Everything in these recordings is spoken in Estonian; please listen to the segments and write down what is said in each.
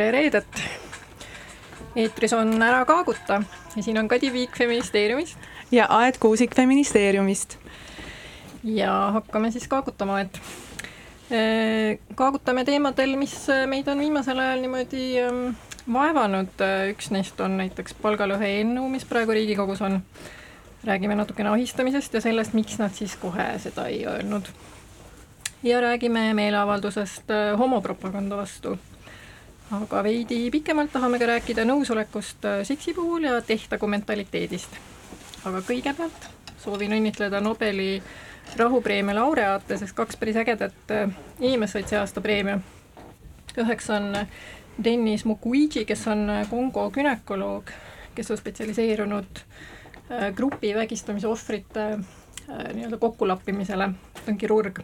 tere reedet! eetris on Ära kaaguta ja siin on Kadi Viik Feministeeriumist. ja Aet Kuusik Feministeeriumist. ja hakkame siis kaagutama, et äh, kaagutame teemadel, mis meid on viimasel ajal niimoodi ähm, vaevanud, üks neist on näiteks palgalõhe eelnõu, mis praegu Riigikogus on. räägime natukene ahistamisest ja sellest, miks nad siis kohe seda ei öelnud. ja räägime meeleavaldusest äh, homopropaganda vastu aga veidi pikemalt tahame ka rääkida nõusolekust äh, seksi puhul ja tehtagu mentaliteedist. aga kõigepealt soovin õnnitleda Nobeli rahupreemia laureaate, sest kaks päris ägedat äh, inimest said see aasta preemia. üheks on Dennis Mukwege, kes on Kongo gümnakoloog, kes on spetsialiseerunud äh, grupi vägistamise ohvrite nii-öelda kokkulappimisele, ta on kirurg.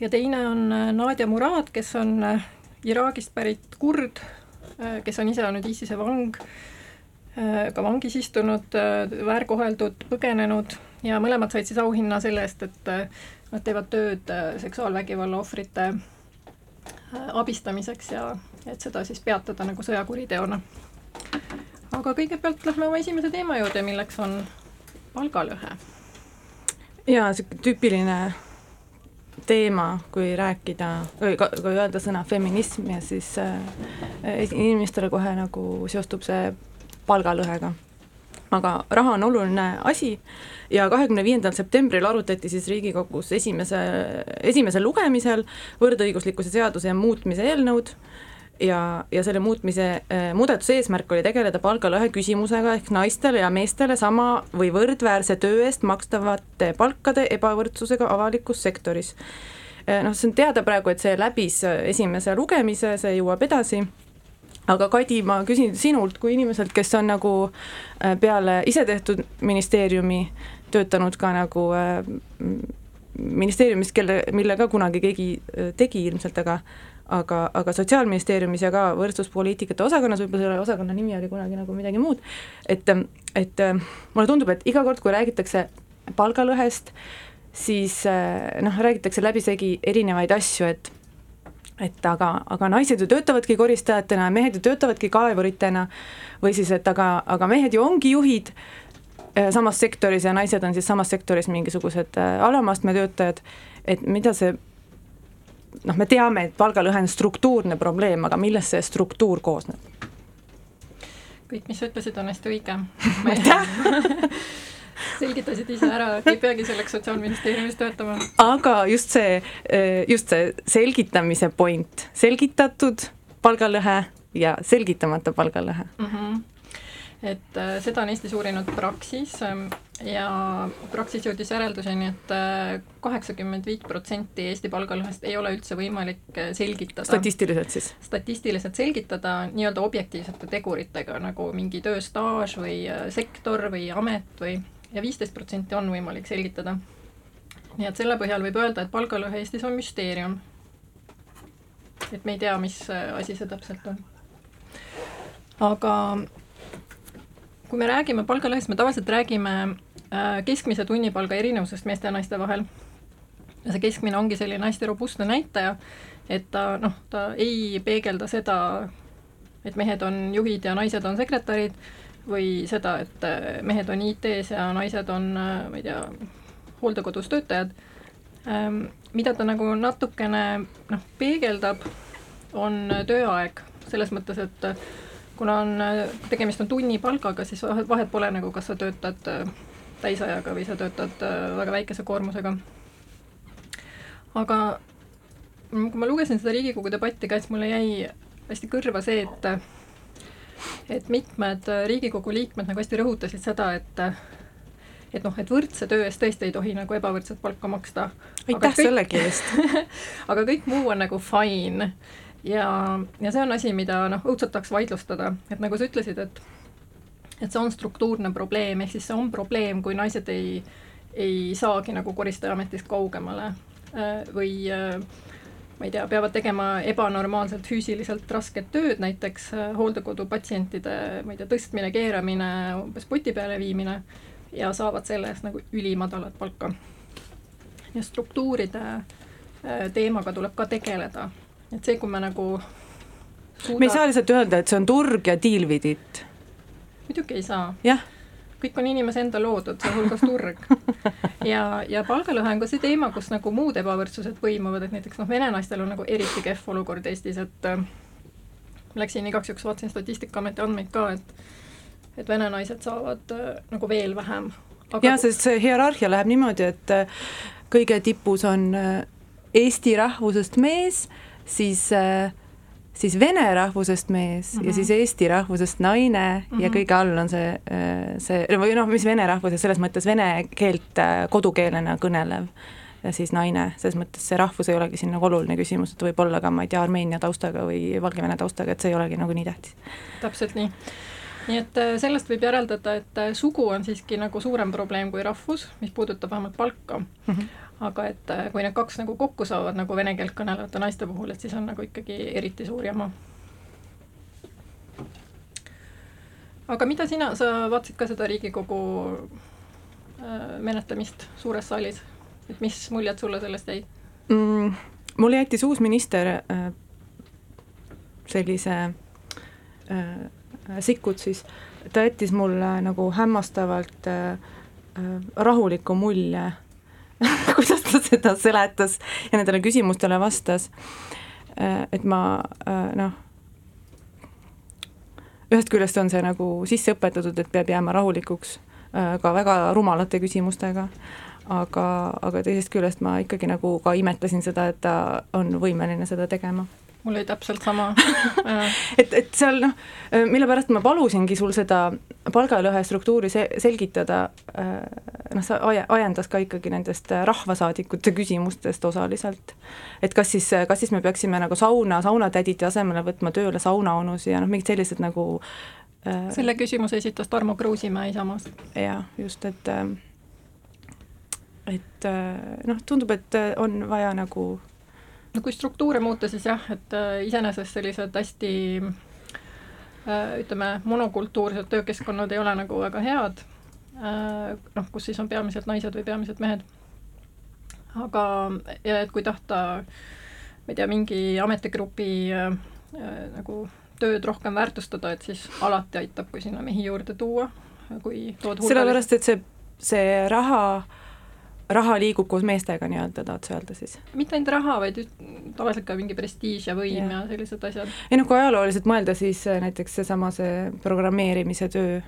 ja teine on Nadia Murad, kes on Iraagist pärit kurd, äh, kes on ise olnud ISISe vang, äh, ka vangis istunud, äh, väärkoheldud, põgenenud ja mõlemad said siis auhinna selle eest, et nad teevad tööd seksuaalvägivalla ohvrite abistamiseks ja et seda siis peatada nagu sõjakuriteona. aga kõigepealt lähme oma esimese teema juurde, milleks on palgalõhe. jaa, niisugune tüüpiline teema, kui rääkida, või kui öelda sõna feminism ja siis äh, inimestele kohe nagu seostub see palgalõhega. aga raha on oluline asi ja kahekümne viiendal septembril arutati siis Riigikogus esimese, esimesel lugemisel võrdõiguslikkuse seaduse muutmise eelnõud ja, ja selle muutmise äh,, muudatuse eesmärk oli tegeleda palgalõhe küsimusega ehk naistele ja meestele sama või võrdväärse töö eest makstavate palkade ebavõrdsusega avalikus sektoris äh,. noh, see on teada praegu, et see läbis esimese lugemise, see jõuab edasi aga Kadi, ma küsin sinult kui inimeselt, kes on nagu äh, peale isetehtud ministeeriumi töötanud ka nagu äh, ministeeriumis, kelle, mille ka kunagi keegi äh, tegi ilmselt, aga aga, aga Sotsiaalministeeriumis ja ka võrdsuspoliitikate osakonnas, võib-olla selle osakonna nimi oli kunagi nagu midagi muud, et, et mulle tundub, et iga kord, kui räägitakse palgalõhest, siis noh, räägitakse läbisegi erinevaid asju, et et aga, aga naised ju töötavadki koristajatena, mehed ju töötavadki kaevuritena või siis, et aga, aga mehed ju ongi juhid eh, samas sektoris ja naised on siis samas sektoris mingisugused alamastme töötajad, et mida see noh, me teame, et palgalõhe on struktuurne probleem, aga millest see struktuur koosneb? kõik, mis sa ütlesid, on hästi õige. aitäh selgitasid ise ära, et ei peagi selleks Sotsiaalministeeriumis töötama. aga just see, just see selgitamise point, selgitatud palgalõhe ja selgitamata palgalõhe mm. -hmm et äh, seda on Eestis uurinud Praxis ähm, ja Praxis jõudis järelduseni et, äh, kaheksakümmend viit protsenti Eesti palgalõhest ei ole üldse võimalik äh, selgitada. statistiliselt siis? statistiliselt selgitada nii-öelda objektiivsete teguritega, nagu mingi tööstaaž või sektor või amet või ja viisteist protsenti on võimalik selgitada. nii et selle põhjal võib öelda, et palgalõhe Eestis on müsteerium. et me ei tea, mis asi see täpselt on. aga kui me räägime palgalõhest, me tavaliselt räägime äh, keskmise tunnipalga erinevusest meeste ja naiste vahel. ja see keskmine ongi selline hästi robustne näitaja, et ta noh, ta ei peegelda seda, et mehed on juhid ja naised on sekretärid või seda, et äh, mehed on IT-s ja naised on, äh, ma ei tea, hooldekodus töötajad. Ähm, mida ta nagu natukene noh, peegeldab, on tööaeg selles mõttes, et kuna on, tegemist on tunnipalgaga, siis vahet pole nagu, kas sa töötad äh, täisajaga või sa töötad äh, väga väikese koormusega. aga kui ma lugesin seda Riigikogu debatti ka, siis mulle jäi hästi kõrva see, et et mitmed Riigikogu liikmed nagu hästi rõhutasid seda, et et noh, et võrdse töö eest tõesti ei tohi nagu ebavõrdset palka maksta. aitäh sellegi eest aga kõik muu on nagu fine ja, ja see on asi, mida noh, õudselt tahaks vaidlustada, et nagu sa ütlesid, et et see on struktuurne probleem, ehk siis see on probleem, kui naised ei, ei saagi nagu koristajaametist kaugemale. Äh, või äh, ma ei tea, peavad tegema ebanormaalselt füüsiliselt rasket tööd, näiteks äh, hooldekodu patsientide, ma ei tea, tõstmine, keeramine, umbes poti peale viimine ja saavad selle eest nagu ülimadalat palka. ja struktuuride teemaga tuleb ka tegeleda et see, kui me nagu suuda me ei saa lihtsalt öelda, et see on turg ja deal with it. muidugi ei saa. jah. kõik on inimese enda loodud, sealhulgas turg. ja, ja palgalõhe on ka see teema, kus nagu muud ebavõrdsused põimuvad, et näiteks noh, vene naistel on nagu eriti kehv olukord Eestis, et äh, läksin igaks juhuks, vaatasin Statistikaameti andmeid ka, et et vene naised saavad äh, nagu veel vähem. jah, sest see hierarhia läheb niimoodi, et äh, kõige tipus on äh, eesti rahvusest mees, siis äh, siis vene rahvusest mees mm -hmm. ja mhm. siis eesti rahvusest naine mm -hmm. ja mhm. kõige all on see, äh, see või noh, mis vene rahvuses, selles mõttes vene keelt äh, kodukeelena kõnelev ja siis naine, selles mõttes see rahvus ei olegi siin nagu oluline küsimus, et võib olla ka, ma ei tea, Armeenia taustaga või Valgevene taustaga, et see ei olegi nagu nii tähtis. täpselt nii. nii et äh, sellest võib järeldada, et sugu on siiski nagu suurem probleem kui rahvus, mis puudutab vähemalt palka mm. -hmm aga et äh, kui need kaks nagu kokku saavad nagu vene keelt kõnelevate naiste puhul, et siis on nagu ikkagi eriti suur jama. aga mida sina, sa vaatasid ka seda Riigikogu äh, menetlemist suures saalis, et mis muljed sulle sellest jäid mm,? mulle jättis uus minister äh, sellise äh, Sikkut siis, ta jättis mulle nagu hämmastavalt äh, äh rahuliku mulje kuidas ta seda seletas ja nendele küsimustele vastas. Äh, et ma äh, noh, ühest küljest on see nagu sisse õpetatud, et peab jääma rahulikuks äh, ka väga rumalate küsimustega, aga, aga teisest küljest ma ikkagi nagu ka imetlesin seda, et ta on võimeline seda tegema mul oli täpselt sama et, et seal noh, mille pärast ma palusingi sul seda palgalõhe struktuuri se selgitada, noh, sa ajendas ka ikkagi nendest rahvasaadikute küsimustest osaliselt. et kas siis, kas siis me peaksime nagu sauna, saunatädide asemele võtma tööle saunaonusid ja noh, mingid sellised nagu äh, selle küsimuse esitas Tarmo Kruusimäe Isamaast. jah, just, et et noh, tundub, et on vaja nagu no kui struktuure muuta, siis jah, et äh, iseenesest sellised hästi äh, ütleme, monokultuursed töökeskkonnad ei ole nagu väga head, äh, noh, kus siis on peamiselt naised või peamiselt mehed. aga, ja et kui tahta, ma ei tea, mingi ametigrupi nagu tööd rohkem väärtustada, et siis alati aitab, kui sinna mehi juurde tuua, kui tood sellepärast, et see, see raha äh, raha liigub koos meestega nii-öelda, tahad sa öelda siis? mitte ainult raha, vaid tavaliselt ka mingi prestiiž ja võim ja, ja sellised asjad. ei noh, kui ajalooliselt mõelda, siis äh, näiteks seesama see programmeerimise töö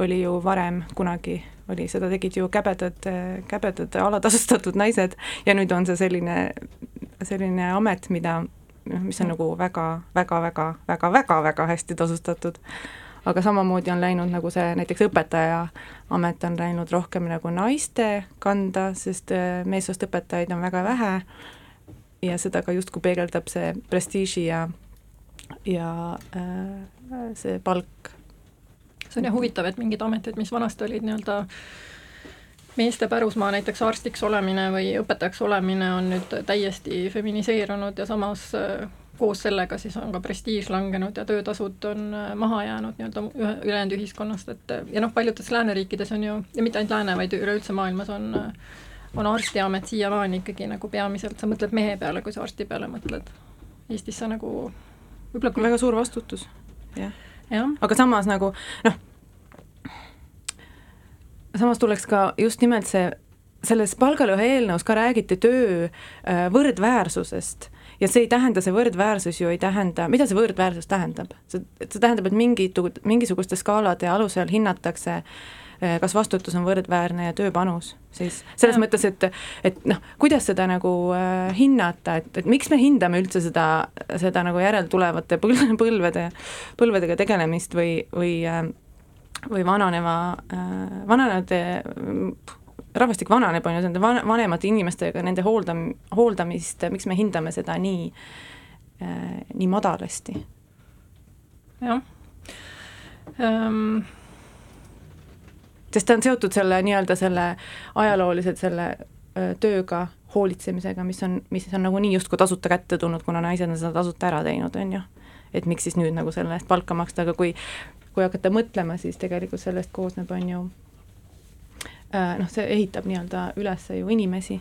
oli ju varem kunagi, oli, seda tegid ju käbedad, äh, käbedad alatasustatud naised ja nüüd on see selline, selline amet, mida noh, mis on nagu väga, väga, väga, väga, väga, väga hästi tasustatud aga samamoodi on läinud nagu see näiteks õpetaja amet on läinud rohkem nagu naiste kanda, sest äh, meessoost õpetajaid on väga vähe ja seda ka justkui peegeldab see prestiiži ja, ja äh, see palk. see on jah huvitav, et mingid ametid, mis vanasti olid nii-öelda meeste pärusmaa, näiteks arstiks olemine või õpetajaks olemine on nüüd täiesti feminiseerunud ja samas äh, koos sellega siis on ka prestiiž langenud ja töötasud on äh, maha jäänud nii-öelda ülejäänud ühiskonnast, et ja noh, paljudes lääneriikides on ju, ja mitte ainult lääne, vaid üleüldse maailmas on äh, on arstiamet siiamaani ikkagi nagu peamiselt, sa mõtled mehe peale, kui sa arsti peale mõtled. Eestis sa nagu võib-olla küll väga suur vastutus, jah. Ja.. aga samas nagu noh, samas tuleks ka just nimelt see, selles palgalõhe eelnõus ka räägiti töö äh, võrdväärsusest ja see ei tähenda, see võrdväärsus ju ei tähenda, mida see võrdväärsus tähendab? see, see tähendab, et mingid, mingisuguste skaalade alusel hinnatakse eh, kas vastutus on võrdväärne ja tööpanus, siis selles ja. mõttes, et, et noh, kuidas seda nagu äh, hinnata, et, et miks me hindame üldse seda, seda nagu järeltulevate põl-, põlvede, põlvedega tegelemist või, või äh, või vananeva äh,, vananevate rahvastik vananeb, on ju, nende van-, vanemate inimestega, nende hooldam-, hooldamist, miks me hindame seda nii äh,, nii madalasti? jah um.... sest ta on seotud selle nii-öelda selle ajalooliselt selle öö, tööga, hoolitsemisega, mis on, mis on nagunii justkui tasuta kätte tulnud, kuna naised on seda tasuta ära teinud, on ju. et miks siis nüüd nagu selle eest palka maksta, aga kui kui hakata mõtlema, siis tegelikult sellest koosneb, on ju Äh, noh, see ehitab nii-öelda üles ju inimesi.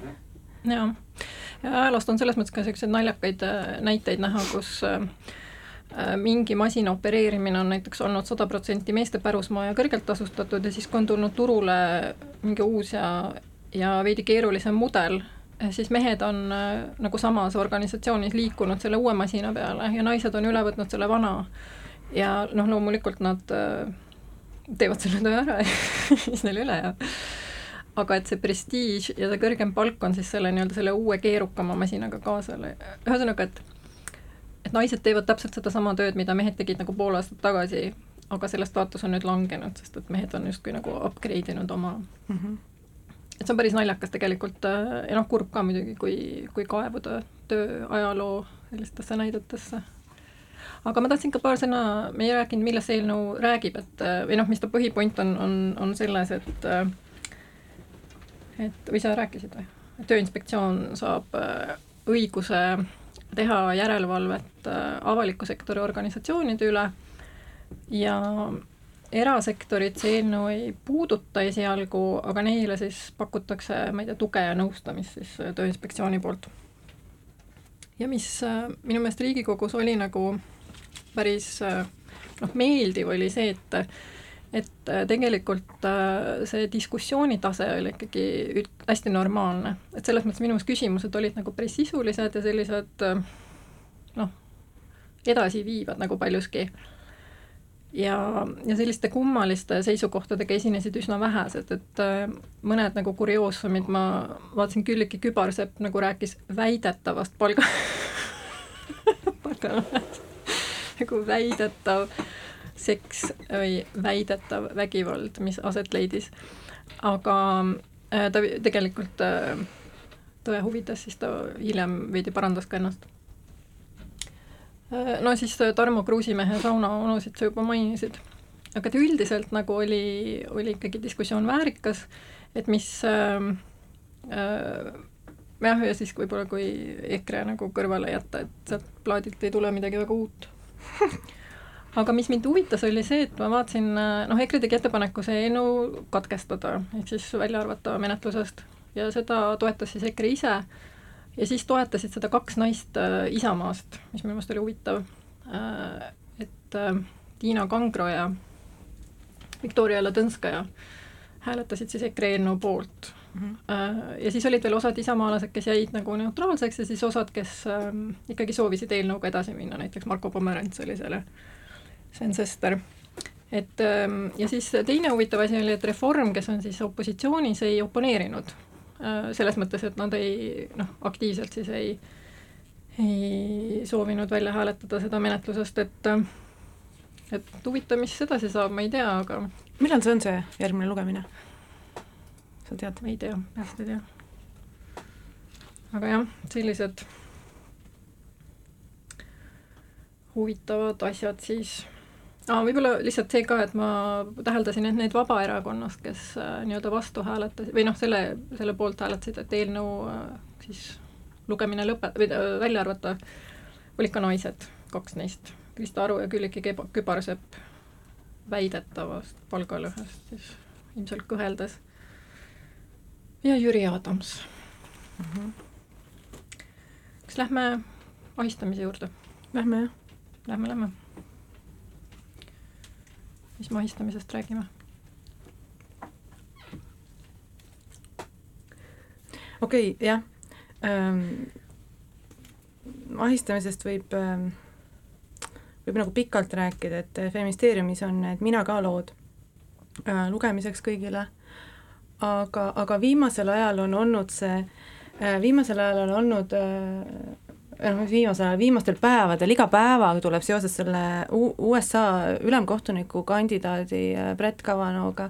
jaa, ja ajaloost on selles mõttes ka niisuguseid naljakaid äh, näiteid näha, kus äh, äh, mingi masina opereerimine on näiteks olnud sada protsenti meeste pärusmaa ja kõrgelt tasustatud ja siis, kui on tulnud turule mingi uus ja, ja veidi keerulisem mudel, siis mehed on äh, nagu samas organisatsioonis liikunud selle uue masina peale ja naised on üle võtnud selle vana. ja noh, loomulikult nad äh, teevad selle töö ära ja mis neil üle jääb. Aga et see prestiiž ja see kõrgem palk on siis selle nii-öelda selle uue keerukama masinaga kaasale, ühesõnaga, et et naised teevad täpselt sedasama tööd, mida mehed tegid nagu pool aastat tagasi, aga selle staatus on nüüd langenud, sest et mehed on justkui nagu upgrade inud oma mm. -hmm. et see on päris naljakas tegelikult äh, ja noh, kurb ka muidugi, kui, kui kaevuda töö ajaloo sellistesse näidetesse aga ma tahtsin ka paar sõna, me ei rääkinud, millest see eelnõu räägib, et või noh, mis ta põhipoint on, on, on selles, et et või sa rääkisid või? tööinspektsioon saab äh, õiguse teha järelevalvet äh, avaliku sektori organisatsioonide üle ja erasektorit see eelnõu ei puuduta esialgu, aga neile siis pakutakse, ma ei tea, tuge ja nõustamist siis äh, Tööinspektsiooni poolt. ja mis minu meelest Riigikogus oli nagu päris noh, meeldiv oli see, et et tegelikult äh, see diskussiooni tase oli ikkagi üt-, hästi normaalne, et selles mõttes minu küsimused olid nagu päris sisulised ja sellised äh, noh, edasiviivad nagu paljuski. ja, ja selliste kummaliste seisukohtadega esinesid üsna vähesed, et äh, mõned nagu kurioosumid, ma vaatasin, Külliki Kübarsepp nagu rääkis väidetavast palga palgalõhest nagu väidetav seks või väidetav vägivald, mis aset leidis. aga äh, ta tegelikult äh, tõe huvides siis ta hiljem veidi parandas ka ennast. Äh, no siis Tarmo Kruusimehe saunaonusid sa juba mainisid, aga et üldiselt nagu oli, oli ikkagi diskussioon väärikas, et mis äh, äh, jah, ja siis võib-olla kui EKRE nagu kõrvale jätta, et sealt plaadilt ei tule midagi väga uut aga mis mind huvitas, oli see, et ma vaatasin, noh, EKRE tegi ettepaneku see eelnõu katkestada, ehk siis välja arvata menetlusest ja seda toetas siis EKRE ise ja siis toetasid seda kaks naist äh, Isamaast, mis minu meelest oli huvitav äh,, et äh, Tiina Kangro ja Viktoria Ladõnskaja hääletasid siis EKRE eelnõu poolt mm. -hmm. ja siis olid veel osad isamaalased, kes jäid nagu neutraalseks ja siis osad, kes äh, ikkagi soovisid eelnõuga edasi minna, näiteks Marko Pomerants oli selle, Sven Sester. et ähm, ja siis teine huvitav asi oli, et Reform, kes on siis opositsioonis, ei oponeerinud äh,. selles mõttes, et nad ei noh, aktiivselt siis ei, ei soovinud välja hääletada seda menetlusest, et äh, et huvitav, mis edasi saab, ma ei tea, aga millal see on, see järgmine lugemine? sa tead? ei tea, peast ei tea. aga jah, sellised huvitavad asjad siis ah,. võib-olla lihtsalt see ka, et ma täheldasin, et need Vabaerakonnast, kes äh, nii-öelda vastu hääletasid või noh, selle, selle poolt hääletasid, et eelnõu äh, siis lugemine lõpe- või äh, välja arvata, olid ka naised, kaks neist, Krista Aru ja Külliki Kübarsepp väidetavast palgalõhest siis ilmselt kõheldes ja Jüri Adams mm. -hmm. kas lähme ahistamise juurde? Lähme jah. Lähme, lähme. Mis me ahistamisest räägime? okei okay,, jah ähm,. ahistamisest võib ähm, võib nagu pikalt rääkida, et Feministeeriumis on need Mina ka lood äh, lugemiseks kõigile aga, aga viimasel ajal on olnud see, äh, viimasel ajal on olnud äh, noh, viimasel ajal, viimastel päevadel, iga päevaga tuleb seoses selle USA ülemkohtuniku kandidaadi äh, Brett Kavanaugh'ga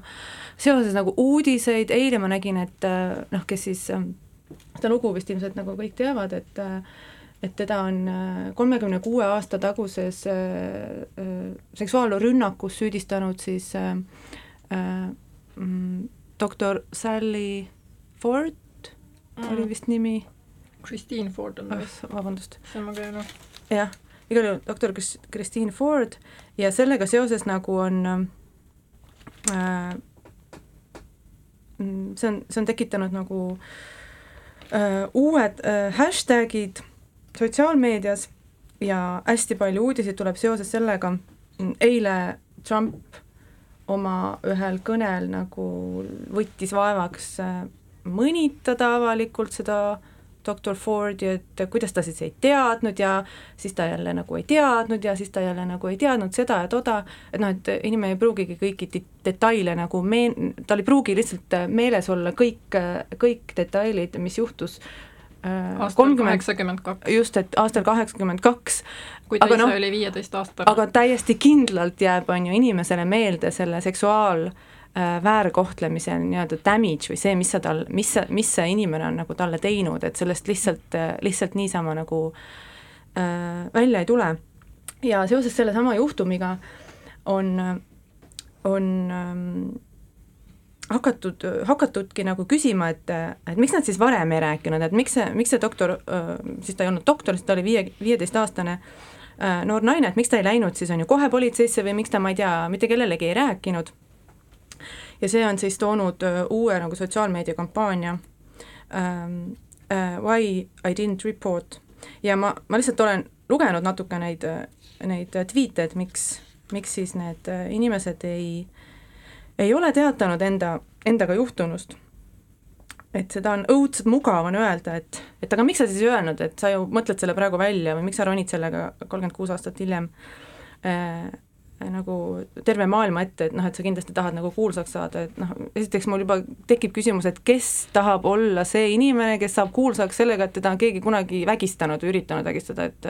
seoses nagu uudiseid, eile ma nägin, et noh, kes siis, seda lugu vist ilmselt nagu kõik teavad, et et teda on kolmekümne kuue aasta taguses seksuaalrünnakus süüdistanud siis äh, mm, doktor Sally Ford mm. oli vist nimi. Christine Ford on vist oh,. vabandust. see on väga hea. jah, igal juhul doktor Christine Ford ja sellega seoses nagu on äh, mm, see on, see on tekitanud nagu äh, uued äh, hashtagid sotsiaalmeedias ja hästi palju uudiseid tuleb seoses sellega, eile Trump oma ühel kõnel nagu võttis vaevaks äh, mõnitada avalikult seda doktor Fordi, et kuidas ta siis ei teadnud ja siis ta jälle nagu ei teadnud ja siis ta jälle nagu ei teadnud seda ja toda, et noh, et inimene ei pruugigi kõiki detaile nagu meen-, tal ei pruugi lihtsalt meeles olla kõik, kõik detailid, mis juhtus Äh, aastal kaheksakümmend kaks. just, et aastal kaheksakümmend kaks. kui ta ise no, oli viieteist aastane. aga täiesti kindlalt jääb, on ju, inimesele meelde selle seksuaal äh, väärkohtlemise nii-öelda damage või see, mis sa tal, mis sa, mis see inimene on nagu talle teinud, et sellest lihtsalt, lihtsalt niisama nagu äh, välja ei tule. ja seoses sellesama juhtumiga on, on ähm, hakatud, hakatudki nagu küsima, et, et miks nad siis varem ei rääkinud, et miks see, miks see doktor, siis ta ei olnud doktor, siis ta oli viie, viieteistaastane noor naine, et miks ta ei läinud siis on ju kohe politseisse või miks ta, ma ei tea, mitte kellelegi ei rääkinud. Ja see on siis toonud uue nagu sotsiaalmeediakampaania. Um, uh, Why I didn't report. Ja ma, ma lihtsalt olen lugenud natuke neid, neid tweet'e, et miks, miks siis need inimesed ei äh, ei ole teatanud enda, endaga juhtunust. et seda on õudselt mugav on öelda, et, et aga miks sa siis ei öelnud, et sa ju mõtled selle praegu välja või miks sa ronid sellega kolmkümmend kuus aastat hiljem? Äh, nagu terve maailma ette, et noh, et sa kindlasti tahad nagu kuulsaks saada, et noh, esiteks mul juba tekib küsimus, et kes tahab olla see inimene, kes saab kuulsaks sellega, et teda on keegi kunagi vägistanud või üritanud vägistada, et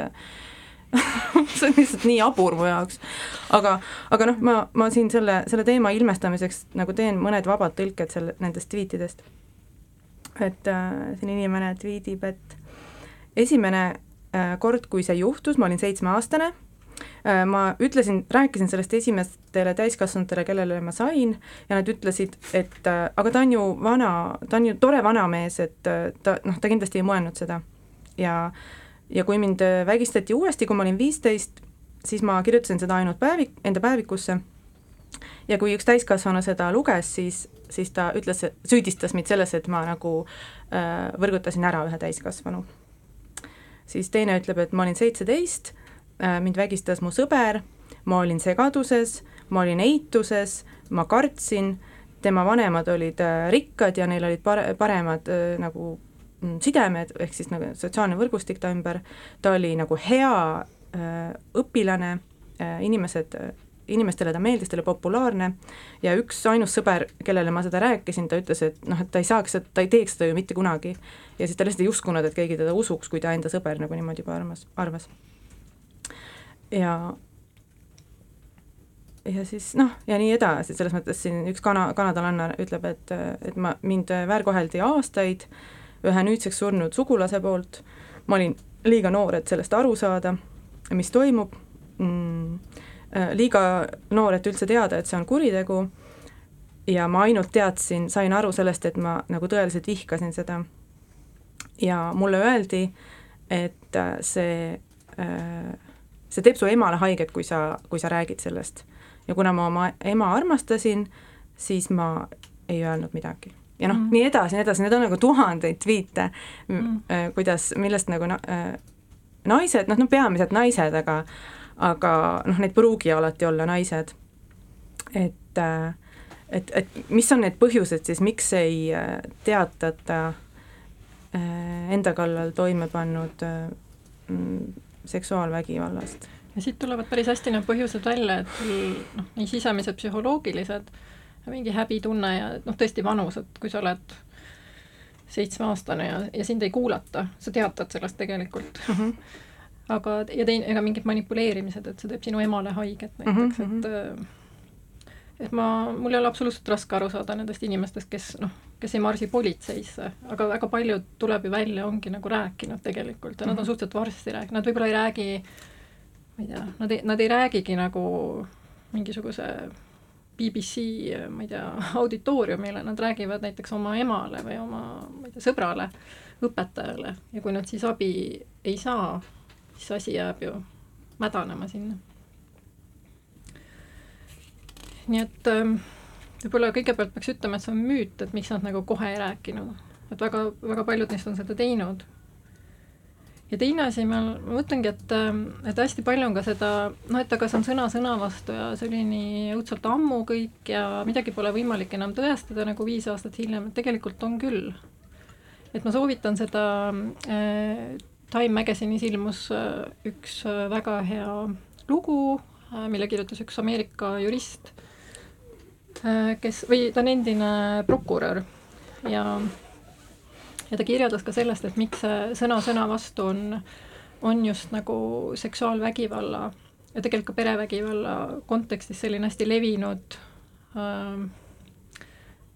see on lihtsalt nii jabur mu jaoks. aga, aga noh, ma, ma siin selle, selle teema ilmestamiseks nagu teen mõned vabad tõlked selle, nendest tweetidest. et äh, siin inimene tweetib, et esimene äh, kord, kui see juhtus, ma olin seitsmeaastane äh,, ma ütlesin, rääkisin sellest esimestele täiskasvanutele, kellele ma sain, ja nad ütlesid, et äh, aga ta on ju vana, ta on ju tore vanamees, et äh, ta noh, ta kindlasti ei mõelnud seda. ja äh, ja kui mind äh, vägistati uuesti, kui ma olin viisteist, siis ma kirjutasin seda ainult päevik, enda päevikusse ja kui üks täiskasvanu seda luges, siis, siis ta ütles, süüdistas mind selles, et ma nagu äh, võrgutasin ära ühe täiskasvanu. siis teine ütleb, et ma olin seitseteist äh,, mind vägistas mu sõber, ma olin segaduses, ma olin eituses, ma kartsin, tema vanemad olid äh, rikkad ja neil olid pare-, paremad äh, nagu Mm, sidemed, ehk siis nagu sotsiaalne võrgustik ta ümber, ta oli nagu hea äh, õpilane äh,, inimesed äh, inimestele ta meeldis, ta oli populaarne ja üks ainus sõber, kellele ma seda rääkisin, ta ütles, et noh, et ta ei saaks, ta ei teeks seda ju mitte kunagi. ja siis ta lihtsalt ei uskunud, et keegi teda usuks, kui ta enda sõber nagu niimoodi juba armas, arvas. Ja ja siis noh, ja nii edasi, selles mõttes siin üks kana, kanadalanna ütleb, et, et ma, mind väärkoheldi aastaid ühe nüüdseks surnud sugulase poolt, ma olin liiga noor, et sellest aru saada, mis toimub. Mm,, äh, liiga noor, et üldse teada, et see on kuritegu. Ja ma ainult teadsin, sain aru sellest, et ma nagu tõeliselt vihkasin seda. ja mulle öeldi, et äh, see, äh, see teeb su emale haiget, kui sa, kui sa räägid sellest. ja kuna ma oma ema armastasin, siis ma ei öelnud midagi ja noh mm., nii edasi, nii edasi, need on nagu tuhandeid tweet'e mm., äh, kuidas, millest nagu na, äh, naised, noh, no peamiselt naised, aga aga noh, need pruugi alati olla naised. et, äh, et, et mis on need põhjused siis, miks ei teatata enda kallal toime pannud seksuaalvägivallast? ja siit tulevad päris hästi need põhjused välja, et noh, nii sisemised psühholoogilised mingi häbitunne ja noh, tõesti vanus, et kui sa oled seitsmeaastane ja, ja sind ei kuulata, sa teatad sellest tegelikult mm. -hmm. aga, ja teine, ega mingid manipuleerimised, et see teeb sinu emale haiget näiteks mm, -hmm. et mhm. Et ma, mul ei ole absoluutselt raske aru saada nendest inimestest, kes noh, kes ei marsi politseisse, aga väga paljud, tuleb ju välja, ongi nagu rääkinud tegelikult ja nad on mhm. suhteliselt varsti rääkinud, nad võib-olla ei räägi, ma ei tea, nad ei, nad ei räägigi nagu mingisuguse BBC, ma ei tea, auditooriumile, nad räägivad näiteks oma emale või oma, ma ei tea, sõbrale, õpetajale ja kui nad siis abi ei saa, siis asi jääb ju mädanema sinna. Nii et ähm, võib-olla kõigepealt peaks ütlema, et see on müüt, et miks nad nagu kohe ei rääkinud, et väga, väga paljud neist on seda teinud. ja teine asi, ma mõtlengi, et, et hästi palju on ka seda, noh, et aga see on sõna sõna vastu ja see oli nii õudselt ammu kõik ja midagi pole võimalik enam tõestada nagu viis aastat hiljem, et tegelikult on küll. et ma soovitan seda äh, Time Magazine'is ilmus äh, üks äh, väga hea lugu äh,, mille kirjutas üks Ameerika jurist äh,, kes, või ta on endine prokurör ja ja ta kirjeldas ka sellest, et miks see sõna sõna vastu on, on just nagu seksuaalvägivalla ja tegelikult ka perevägivalla kontekstis selline hästi levinud äh,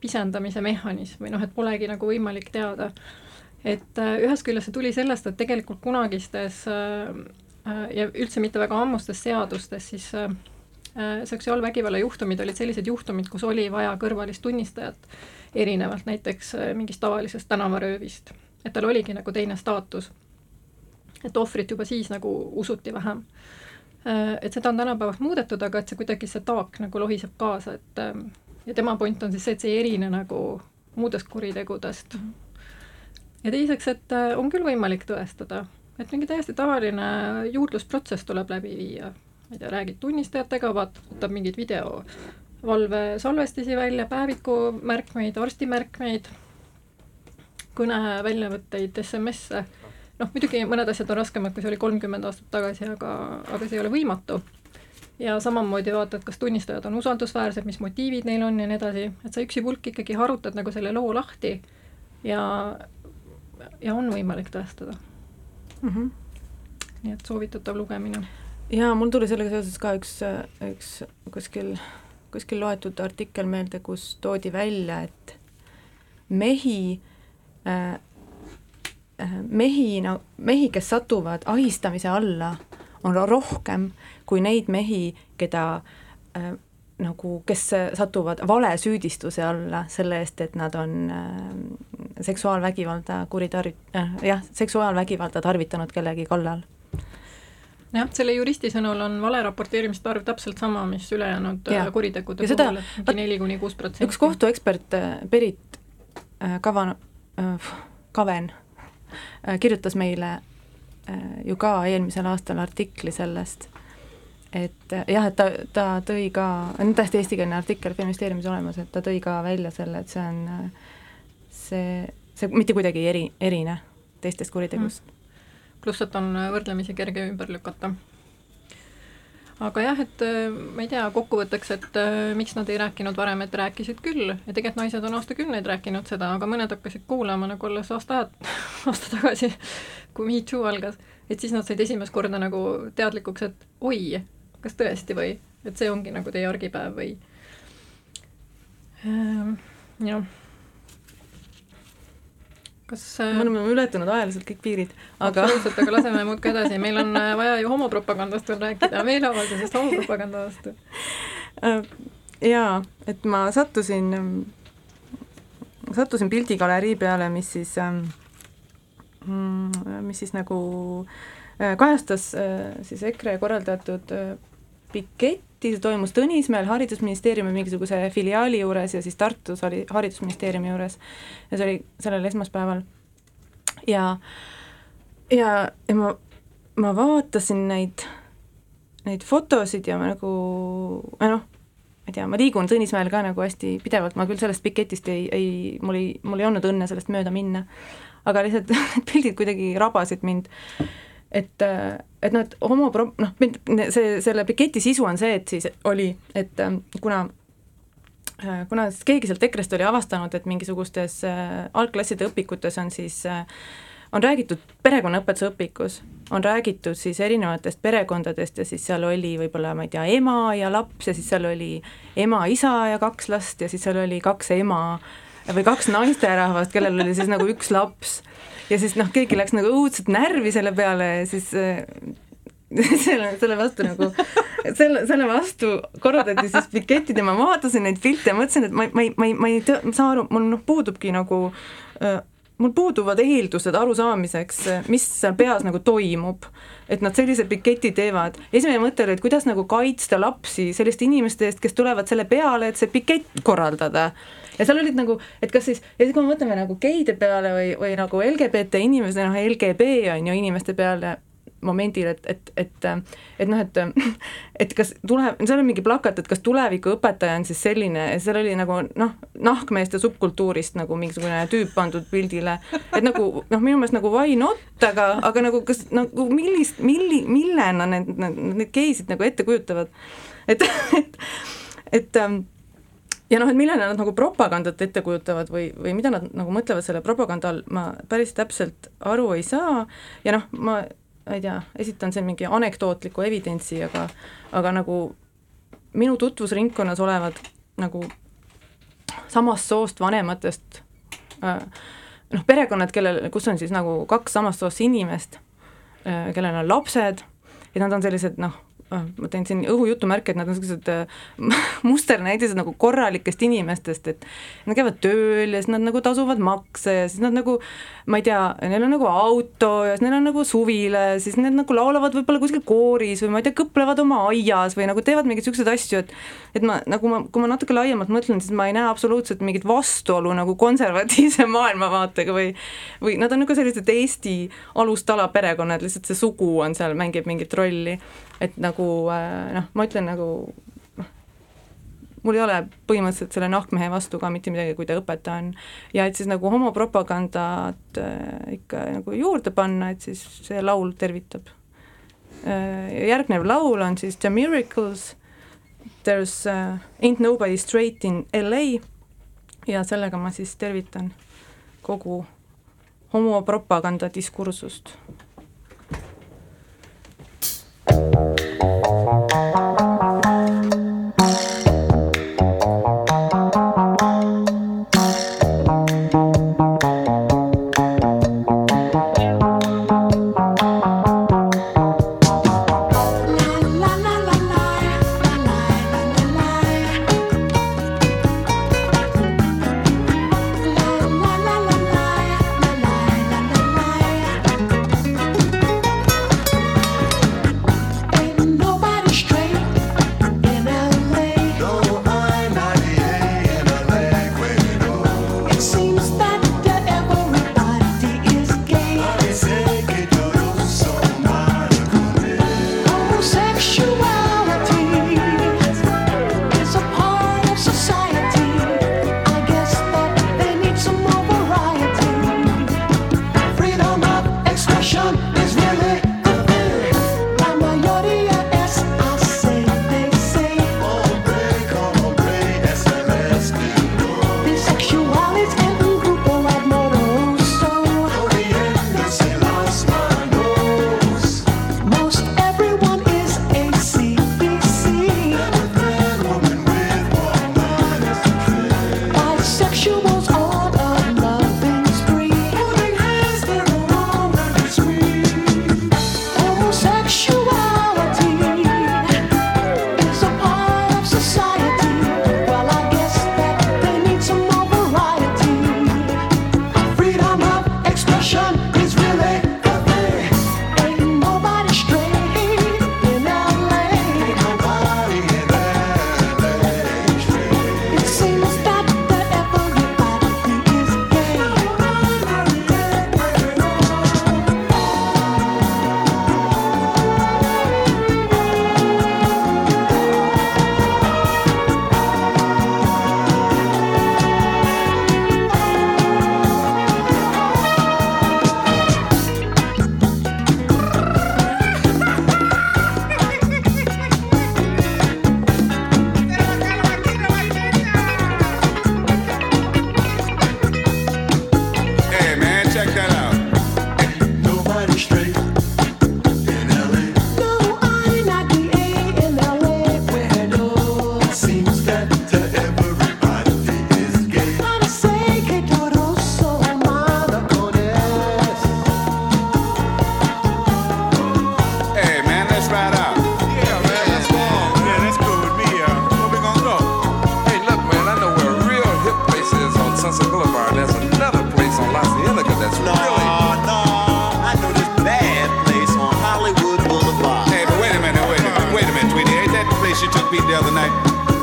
pisendamise mehhanism või noh, et polegi nagu võimalik teada. et äh, ühest küljest see tuli sellest, et tegelikult kunagistes äh, äh ja üldse mitte väga ammustes seadustes siis äh, äh, seksuaalvägivalla juhtumid olid sellised juhtumid, kus oli vaja kõrvalist tunnistajat erinevalt näiteks äh, mingist tavalisest tänavaröövist. et tal oligi nagu teine staatus. et ohvrit juba siis nagu usuti vähem. Äh, et seda on tänapäevaks muudetud, aga et see kuidagi, see taak nagu lohiseb kaasa, et ähm, ja tema point on siis see, et see ei erine nagu muudest kuritegudest. ja teiseks, et äh, on küll võimalik tõestada, et mingi täiesti tavaline juurdlusprotsess tuleb läbi viia, ma ei tea, räägid tunnistajatega, vaat-, võtab mingeid video valvesalvestisi välja, päevikumärkmeid, arstimärkmeid, kõneväljavõtteid, SMS-e. noh, muidugi mõned asjad on raskemad, kui see oli kolmkümmend aastat tagasi, aga, aga see ei ole võimatu. ja samamoodi vaatad, kas tunnistajad on usaldusväärsed, mis motiivid neil on ja nii edasi, et sa üksipulk ikkagi harutad nagu selle loo lahti ja, ja on võimalik tõestada mm. -hmm. nii et soovitatav lugemine. Jaa, mul tuli sellega seoses ka üks, üks kuskil kuskil loetud artikkel meelde, kus toodi välja, et mehi äh, mehi, no mehi, kes satuvad ahistamise alla, on rohkem kui neid mehi, keda äh, nagu, kes satuvad valesüüdistuse alla selle eest, et nad on äh, seksuaalvägivalda kuritarvit- äh,, jah, seksuaalvägivalda tarvitanud kellegi kallal jah, selle juristi sõnul on valeraporteerimiste arv täpselt sama, mis ülejäänud ja. Äh, kuritegude ja puhul, et mingi neli kuni kuus protsenti. üks kohtuekspert, äh, Berit äh, Kavan Kaven kirjutas meile ju ka eelmisel aastal artikli sellest, et jah, et ta, ta tõi ka, on täiesti eestikeelne artikkel Feministeeriumis olemas, et ta tõi ka välja selle, et see on, see, see mitte kuidagi ei eri, erine teistest kuritegust mm pluss, et on võrdlemisi kerge ümber lükata. aga jah, et äh, ma ei tea, kokkuvõtteks, et äh, miks nad ei rääkinud varem, et rääkisid küll. Ja tegelikult naised on aastakümneid rääkinud seda, aga mõned hakkasid kuulama nagu alles aasta aasta tagasi, kui Me Too algas, et siis nad said esimest korda nagu teadlikuks, et oi, kas tõesti või, et see ongi nagu teie argipäev või ähm, jah kas äh, me oleme ületanud ajaliselt kõik piirid, aga absoluutselt, aga laseme muudkui edasi, meil on äh, vaja ju homopropagandast veel rääkida, meeleavaldusest homopropaganda vastu. Äh, jaa, et ma sattusin, sattusin pildigalerii peale, mis siis, mm, mis siis nagu kajastas siis EKRE korraldatud pikett, see toimus Tõnismäel Haridusministeeriumi mingisuguse filiaali juures ja siis Tartus oli Haridusministeeriumi juures. Ja see oli sellel esmaspäeval. ja, ja, ja ma, ma vaatasin neid, neid fotosid ja ma nagu, noh, ma ei tea, ma liigun Tõnismäel ka nagu hästi pidevalt, ma küll sellest piketist ei, ei, mul ei, mul ei olnud õnne sellest mööda minna, aga lihtsalt need pildid kuidagi rabasid mind et, et noh, et homopro-, noh, see, selle piketi sisu on see, et siis oli, et ähm, kuna äh, kuna siis keegi sealt EKRE-st oli avastanud, et mingisugustes äh, algklasside õpikutes on siis äh, on räägitud perekonnaõpetuse õpikus, on räägitud siis erinevatest perekondadest ja siis seal oli võib-olla, ma ei tea, ema ja laps ja siis seal oli ema, isa ja kaks last ja siis seal oli kaks ema või kaks naisterahvast, kellel oli siis nagu üks laps ja siis noh, keegi läks nagu õudselt närvi selle peale ja siis äh, selle, selle vastu nagu, selle, selle vastu korraldati siis piketid ja ma vaatasin neid pilte ja mõtlesin, et ma, ma ei, ma ei, ma ei tea, ma saan aru, mul noh, puudubki nagu äh, mul puuduvad eeldused arusaamiseks, mis seal peas nagu toimub. et nad sellise piketi teevad. esimene mõte oli, et kuidas nagu kaitsta lapsi selliste inimeste eest, kes tulevad selle peale, et see pikett korraldada. Ja seal olid nagu, et kas siis, ja siis kui me mõtleme nagu geide peale või, või nagu LGBT inimese, noh LGB on ju inimeste peale, momendil, et, et, et et noh, et et kas tuleb, seal on mingi plakat, et kas tulevikuõpetaja on siis selline, seal oli nagu noh, nahkmeeste subkultuurist nagu mingisugune tüüp pandud pildile, et nagu noh, minu meelest nagu why not, aga, aga nagu kas nagu millist, milli, millena need, need, need geisid nagu ette kujutavad, et, et, et ähm, ja noh, et millele nad nagu propagandat ette kujutavad või, või mida nad nagu mõtlevad selle propaganda all, ma päris täpselt aru ei saa. Ja noh, ma ei tea, esitan siin mingi anekdootliku evidentsi, aga aga nagu minu tutvusringkonnas olevad nagu samast soost vanematest äh, noh, perekonnad, kellel, kus on siis nagu kaks samast soost inimest, äh, kellel on lapsed, et nad on sellised noh, ma teen siin õhujutumärke, et nad on sellised äh, musternäidised nagu korralikest inimestest, et nad käivad tööl ja siis nad nagu tasuvad makse ja siis nad nagu ma ei tea, neil on nagu auto ja siis neil on nagu suvila ja siis need nagu laulavad võib-olla kuskil kooris või ma ei tea, kõplevad oma aias või nagu teevad mingeid niisuguseid asju, et et ma nagu ma, kui ma natuke laiemalt mõtlen, siis ma ei näe absoluutselt mingit vastuolu nagu konservatiivse maailmavaatega või või nad on nagu sellised Eesti alustala perekonnad, lihtsalt see sugu on seal, mängib mingit rolli. Et nagu äh, noh, ma ütlen nagu mul ei ole põhimõtteliselt selle nahkmehe vastu ka mitte midagi, kui ta õpetaja on. ja et siis nagu homopropagandat äh, ikka nagu juurde panna, et siis see laul tervitab äh,. järgnev laul on siis The Miracles, There's uh, Ain't Nobody Straight in LA ja sellega ma siis tervitan kogu homopropaganda diskursust Thank you. The other night?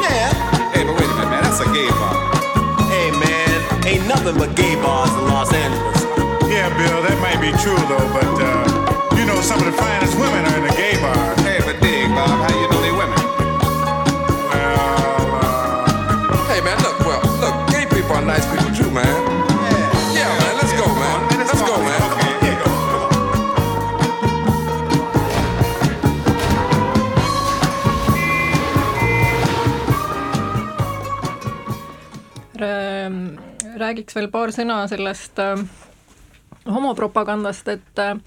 Yeah. Hey, but wait a minute, man. That's a gay bar. Hey, man, ain't nothing but gay bars in Los Angeles. Yeah, Bill, that might be true though, but uh, you know some of the finest women are in the gay bar. Hey, but dig, Bob, how you räägiks veel paar sõna sellest äh, homopropagandast, et äh,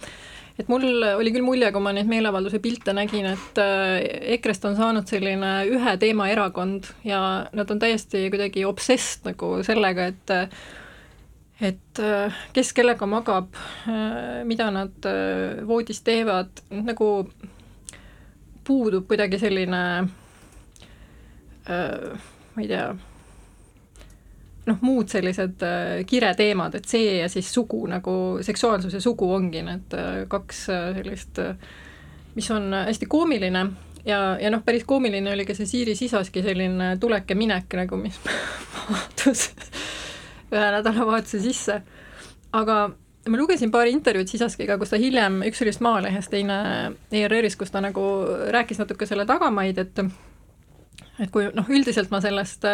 et mul oli küll mulje, kui ma neid meeleavalduse pilte nägin, et äh, EKRE-st on saanud selline ühe teema erakond ja nad on täiesti kuidagi obsess nagu sellega, et et äh, kes kellega magab, mida nad äh, voodis teevad, nagu puudub kuidagi selline äh, ma ei tea, noh, muud sellised äh, kireteemad, et see ja siis sugu nagu, seksuaalsus ja sugu ongi need äh, kaks äh, sellist mis on hästi koomiline ja, ja noh, päris koomiline oli ka see Siiri Sisaski selline tulek ja minek nagu, mis mahtus ühe nädalavahetuse sisse. aga ma lugesin paari intervjuud Sisaskiga, kus ta hiljem, üks oli vist Maalehes, teine ERR-is, kus ta nagu rääkis natuke selle tagamaid, et et kui noh, üldiselt ma sellest,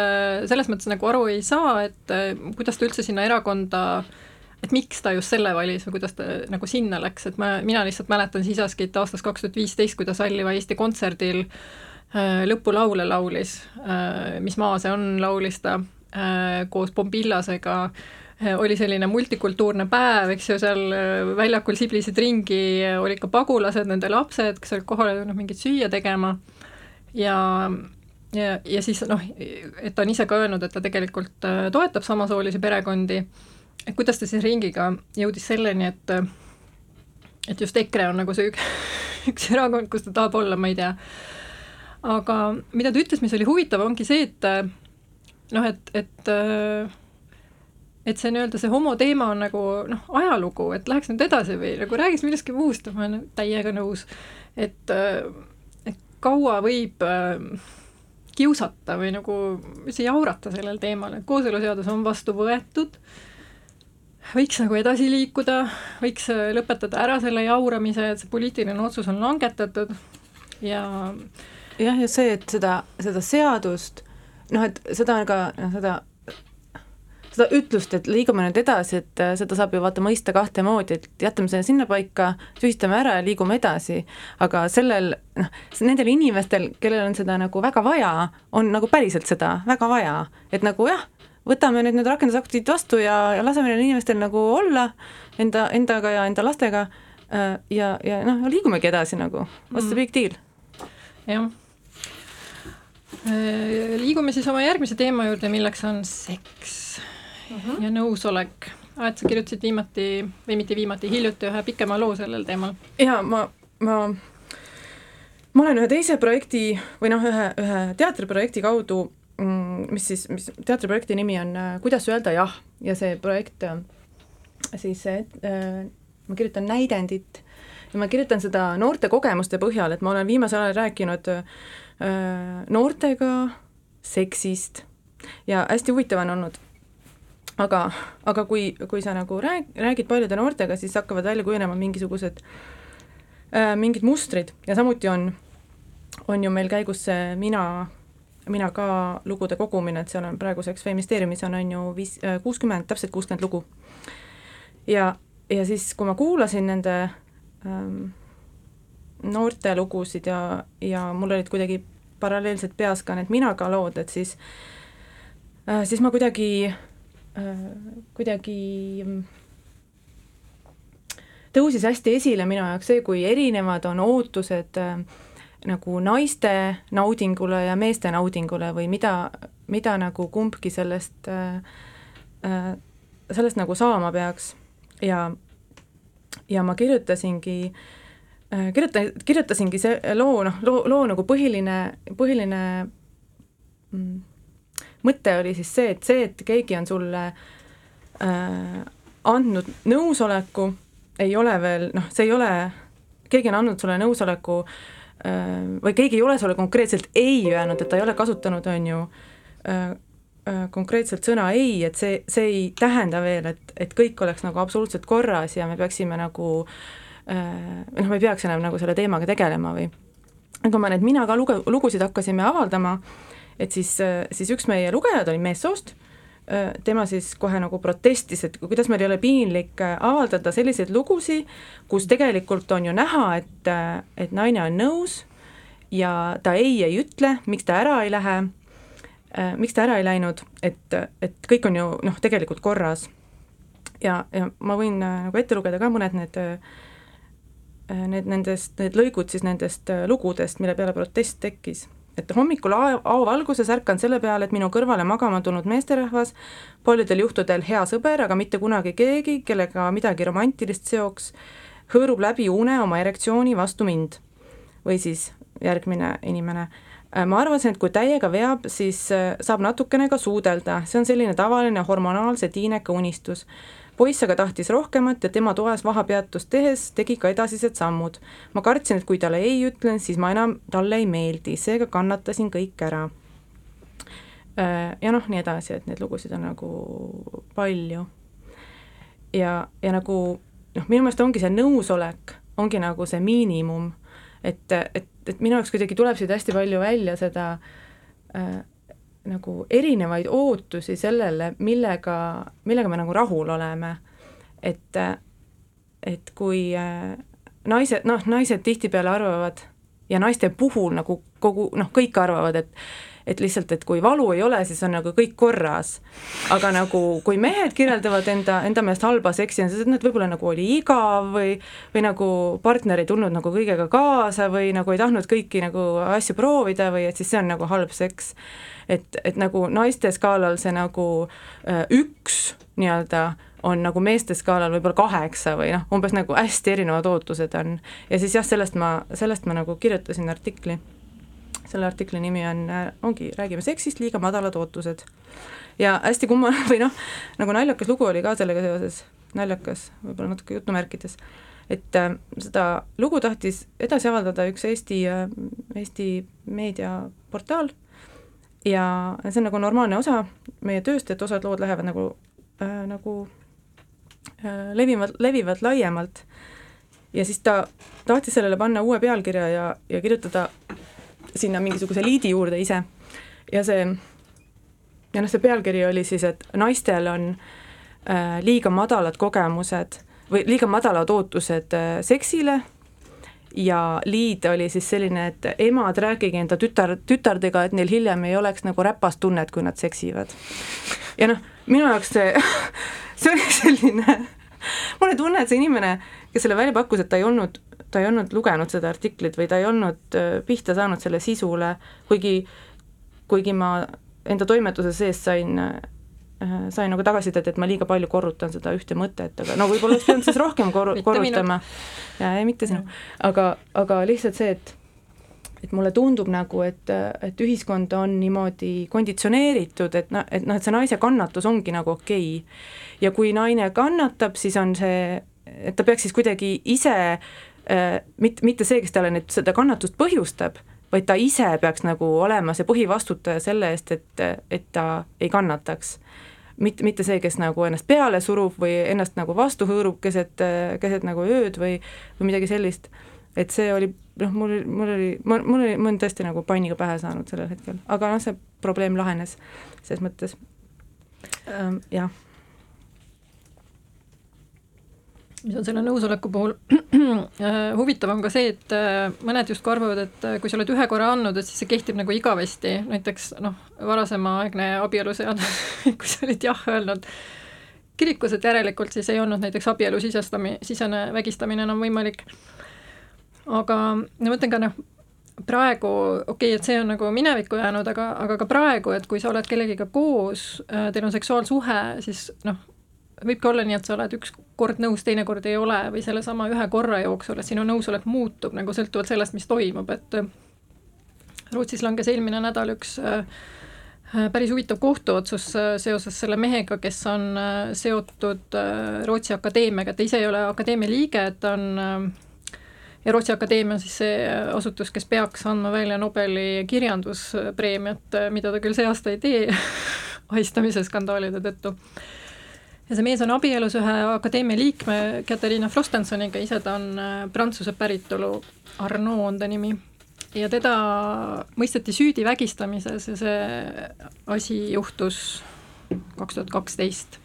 selles mõttes nagu aru ei saa, et kuidas ta üldse sinna erakonda, et miks ta just selle valis või kuidas ta nagu sinna läks, et ma, mina lihtsalt mäletan Sisaskit aastast kaks tuhat viisteist, kui ta Salliva Eesti kontserdil äh, lõpulaule laulis, Mis maa see on, laulis ta äh, koos Pombillasega oli selline multikultuurne päev, eks ju, seal väljakul siblisid ringi, olid ka pagulased, nende lapsed, kes olid kohale tulnud mingit süüa tegema. Ja ja, ja siis noh, et ta on ise ka öelnud, et ta tegelikult äh, toetab samasoolisi perekondi, et kuidas ta siis ringiga jõudis selleni, et et just EKRE on nagu see üks, üks erakond, kus ta tahab olla, ma ei tea. aga mida ta ütles, mis oli huvitav, ongi see, et noh, et, et et see nii-öelda see homoteema on nagu noh, ajalugu, et läheks nüüd edasi või nagu räägiks millestki muust, ma olen täiega nõus, et, et kaua võib äh, kiusata või nagu üldse jaurata sellel teemal, et kooseluseadus on vastu võetud, võiks nagu edasi liikuda, võiks lõpetada ära selle jauramise, et see poliitiline otsus on langetatud ja jah, ja see, et seda, seda seadust, noh, et seda on ka, noh, seda seda ütlust, et liigume nüüd edasi, et seda saab ju vaata mõista kahte moodi, et jätame selle sinnapaika, tühistame ära ja liigume edasi, aga sellel noh, nendel inimestel, kellel on seda nagu väga vaja, on nagu päriselt seda väga vaja, et nagu jah, võtame nüüd need rakendusaktid vastu ja, ja laseme neil inimestel nagu olla enda, endaga ja enda lastega ja, ja noh, liigumegi edasi nagu, what's the big deal? jah. liigume siis oma järgmise teema juurde, milleks on seks mm -hmm. ja nõusolek. et sa kirjutasid viimati või mitte viimati, hiljuti ühe pikema loo sellel teemal. jaa, ma, ma ma olen ühe teise projekti või noh, ühe, ühe teatriprojekti kaudu, mis siis, mis teatriprojekti nimi on Kuidas öelda jah ja see projekt siis äh, ma kirjutan näidendit ja ma kirjutan seda noorte kogemuste põhjal, et ma olen viimasel ajal rääkinud äh, noortega seksist ja hästi huvitav on olnud aga, aga kui, kui sa nagu rääg-, räägid paljude noortega, siis hakkavad välja kujunema mingisugused äh,, mingid mustrid ja samuti on, on ju meil käigus see Mina, mina ka lugude kogumine, et seal on praeguseks Feministeeriumis on, on ju viis, kuuskümmend, täpselt kuuskümmend lugu. ja, ja siis, kui ma kuulasin nende ähm, noorte lugusid ja, ja mul olid kuidagi paralleelselt peas ka need Mina ka lood, et siis äh,, siis ma kuidagi äh, kuidagi tõusis hästi esile minu jaoks see, kui erinevad on ootused äh, nagu naiste naudingule ja meeste naudingule või mida, mida nagu kumbki sellest äh,, sellest nagu saama peaks. Ja, ja ma kirjutasingi äh,, kirjuta-, kirjutasingi see loo, noh, loo, loo nagu põhiline, põhiline mm, mõte oli siis see, et see, et keegi on sulle äh, andnud nõusoleku, ei ole veel noh, see ei ole, keegi on andnud sulle nõusoleku või keegi ei ole sulle konkreetselt ei öelnud, et ta ei ole kasutanud, on ju, konkreetselt sõna ei, et see, see ei tähenda veel, et, et kõik oleks nagu absoluutselt korras ja me peaksime nagu noh, me ei peaks enam nagu selle teemaga tegelema või. Kui me need Mina ka luge-, lugusid hakkasime avaldama, et siis, siis üks meie lugejad oli meessoost tema siis kohe nagu protestis, et kuidas meil ei ole piinlik äh, avaldada selliseid lugusid, kus tegelikult on ju näha, et, äh, et naine on nõus ja ta ei ei ütle, miks ta ära ei lähe, äh, miks ta ära ei läinud, et, et kõik on ju noh, tegelikult korras. ja, ja ma võin nagu ette lugeda ka mõned need need nendest, need lõigud siis nendest lugudest, mille peale protest tekkis et hommikul aovalguses ärkan selle peale, et minu kõrvale magama tulnud meesterahvas, paljudel juhtudel hea sõber, aga mitte kunagi keegi, kellega midagi romantilist seoks, hõõrub läbi une oma erektsiooni vastu mind. või siis järgmine inimene. Ma arvasin, et kui täiega veab, siis saab natukene ka suudelda, see on selline tavaline hormonaalse tiineka unistus poiss aga tahtis rohkemat ja tema toas vahepeatust tehes tegi ka edasised sammud. ma kartsin, et kui talle ei ütlen, siis ma enam talle ei meeldi, seega kannatasin kõik ära. Äh, ja noh, nii edasi, et neid lugusid on nagu palju. ja, ja nagu noh, minu meelest ongi see nõusolek, ongi nagu see miinimum, et, et, et minu jaoks kuidagi tuleb siit hästi palju välja seda äh, nagu erinevaid ootusi sellele, millega, millega me nagu rahul oleme. et, et kui äh, naised, noh, naised tihtipeale arvavad ja naiste puhul nagu kogu, noh, kõik arvavad, et et lihtsalt, et kui valu ei ole, siis on nagu kõik korras. aga nagu, kui mehed kirjeldavad enda, enda meelest halba seksi, on see, et nad võib-olla nagu oli igav või või nagu partner ei tulnud nagu kõigega kaasa või nagu ei tahtnud kõiki nagu asju proovida või et siis see on nagu halb seks et, et nagu naiste skaalal see nagu äh, üks nii-öelda on nagu meeste skaalal võib-olla kaheksa või noh, umbes nagu hästi erinevad ootused on. ja siis jah, sellest ma, sellest ma nagu kirjutasin artikli. Selle artikli nimi on, äh, ongi, räägime seksist, liiga madalad ootused. ja hästi kummaline või noh, nagu naljakas lugu oli ka sellega seoses, naljakas, võib-olla natuke jutumärkides, et äh, seda lugu tahtis edasi avaldada üks Eesti äh,, Eesti meediaportaal ja see on nagu normaalne osa meie tööst, et osad lood lähevad nagu äh,, nagu äh, levivad, levivad laiemalt. ja siis ta tahtis sellele panna uue pealkirja ja, ja kirjutada sinna mingisuguse liidi juurde ise. ja see, ja noh, see pealkiri oli siis, et naistel on äh, liiga madalad kogemused või liiga madalad ootused äh, seksile ja liid oli siis selline, et emad, rääkige enda tütar, tütardega, et neil hiljem ei oleks nagu räpast tunnet, kui nad seksivad. ja noh, minu jaoks see, see oli selline, mul oli tunne, et see inimene, kes selle välja pakkus, et ta ei olnud, ta ei olnud lugenud seda artiklit või ta ei olnud äh, pihta saanud selle sisule, kuigi, kuigi ma enda toimetuse sees sain Äh, sain nagu tagasisidet, et ma liiga palju korrutan seda ühte mõtet, aga no võib-olla oleks pidanud siis rohkem kor-, korrutama. ja ei, mitte sinu, aga, aga lihtsalt see, et et mulle tundub nagu, et, et ühiskond on niimoodi konditsioneeritud, et noh, et noh, et see naise kannatus ongi nagu okei. Okay.. ja kui naine kannatab, siis on see, et ta peaks siis kuidagi ise mitte, mitte see, kes talle nüüd seda kannatust põhjustab, vaid ta ise peaks nagu olema see põhivastutaja selle eest, et, et ta ei kannataks. Mitte, mitte see, kes nagu ennast peale surub või ennast nagu vastu hõõrub keset, keset nagu ööd või, või midagi sellist. et see oli, noh, mul, mul oli, mul, mul oli, ma olen tõesti nagu panniga pähe saanud sellel hetkel, aga noh, see probleem lahenes selles mõttes. Ähm,, jah mis on selle nõusoleku puhul äh, huvitav, on ka see, et äh, mõned justkui arvavad, et äh, kui sa oled ühe korra andnud, et siis see kehtib nagu igavesti, näiteks noh, varasemaaegne abieluseadus kui sa olid jah öelnud kirikus, et järelikult siis ei olnud näiteks abielu sisestami-, sisene vägistamine enam võimalik. aga ma mõtlen ka noh, praegu, okei okay,, et see on nagu minevikku jäänud, aga, aga ka praegu, et kui sa oled kellegiga koos, teil on seksuaalsuhe, siis noh, võibki olla nii, et sa oled üks kord nõus, teine kord ei ole või sellesama ühe korra jooksul, et sinu nõusolek muutub nagu sõltuvalt sellest, mis toimub, et äh, Rootsis langes eelmine nädal üks äh, äh, päris huvitav kohtuotsus seoses selle mehega, kes on seotud Rootsi akadeemiaga, ta ise ei ole akadeemia liige, ta on ja Rootsi Akadeemia on siis see asutus, kes peaks andma välja Nobeli kirjanduspreemiat, mida ta küll see aasta ei tee ahistamise skandaalide tõttu. Ja see mees on abielus ühe akadeemia liikme Katariina Frostensoniga, ise ta on äh, prantsuse päritolu, Arnaud on ta nimi, ja teda mõisteti süüdi vägistamises ja see asi juhtus kaks tuhat kaksteist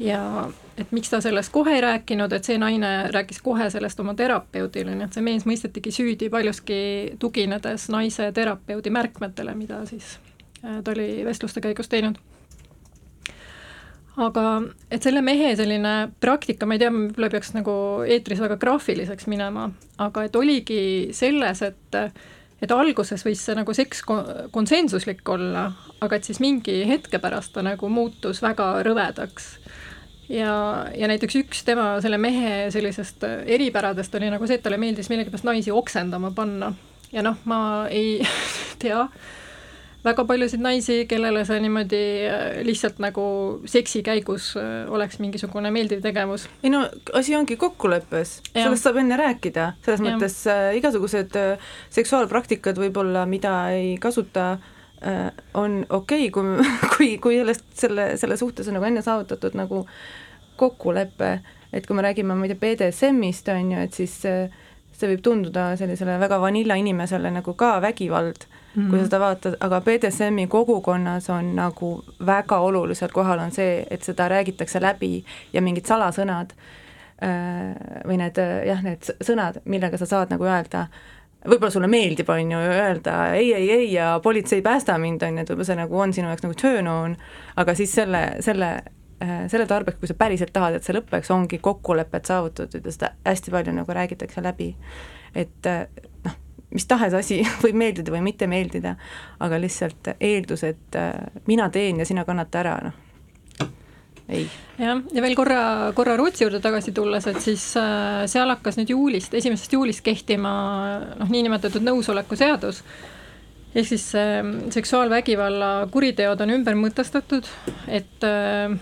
ja et miks ta sellest kohe ei rääkinud, et see naine rääkis kohe sellest oma terapeudile, nii et see mees mõistetigi süüdi paljuski tuginedes naise terapeudi märkmetele, mida siis äh, ta oli vestluste käigus teinud. Aga et selle mehe selline praktika, ma ei tea, võib-olla peaks nagu eetris väga graafiliseks minema, aga et oligi selles, et et alguses võis see nagu seks konsensuslik olla, aga et siis mingi hetke pärast ta nagu muutus väga rõvedaks ja, ja näiteks üks tema, selle mehe sellisest eripäradest oli nagu see, et talle meeldis millegipärast naisi oksendama panna. ja noh, ma ei tea väga paljusid naisi, kellele see niimoodi äh, lihtsalt nagu seksi käigus äh, oleks mingisugune meeldiv tegevus. ei no asi ongi kokkuleppes, sellest saab enne rääkida, selles ja. mõttes äh, igasugused äh, seksuaalpraktikad võib-olla, mida ei kasuta äh,, on okei okay,, kui, kui, kui sellest, selle, selle suhtes on nagu enne saavutatud nagu kokkulepe, et kui me räägime, ma ei tea, BDSM-ist, on ju, et siis see, see võib tunduda sellisele väga vanilla inimesele nagu ka vägivald. mm, -hmm. kui sa seda vaatad, aga BDSM-i kogukonnas on nagu väga olulisel kohal on see, et seda räägitakse läbi ja mingid salasõnad äh, või need jah, need sõnad, millega sa saad nagu öelda, võib-olla sulle meeldib, on ju, öelda ei, ei, ei ja politsei päästa mind, on ju, et võib-olla see nagu on sinu jaoks nagu turn on, aga siis selle, selle Äh, selle tarbeks, kui sa päriselt tahad, et see lõpeks, ongi kokkulepped saavutatud ja seda hästi palju nagu räägitakse läbi. et äh, noh, mis tahes asi võib meeldida või mitte meeldida, aga lihtsalt eeldus, et äh, mina teen ja sina kannata ära, noh, ei. jah, ja veel korra, korra Rootsi juurde tagasi tulles, et siis äh, seal hakkas nüüd juulist, esimesest juulist kehtima noh, niinimetatud nõusoleku seadus, ehk siis äh, seksuaalvägivalla kuriteod on ümber mõtestatud, et äh,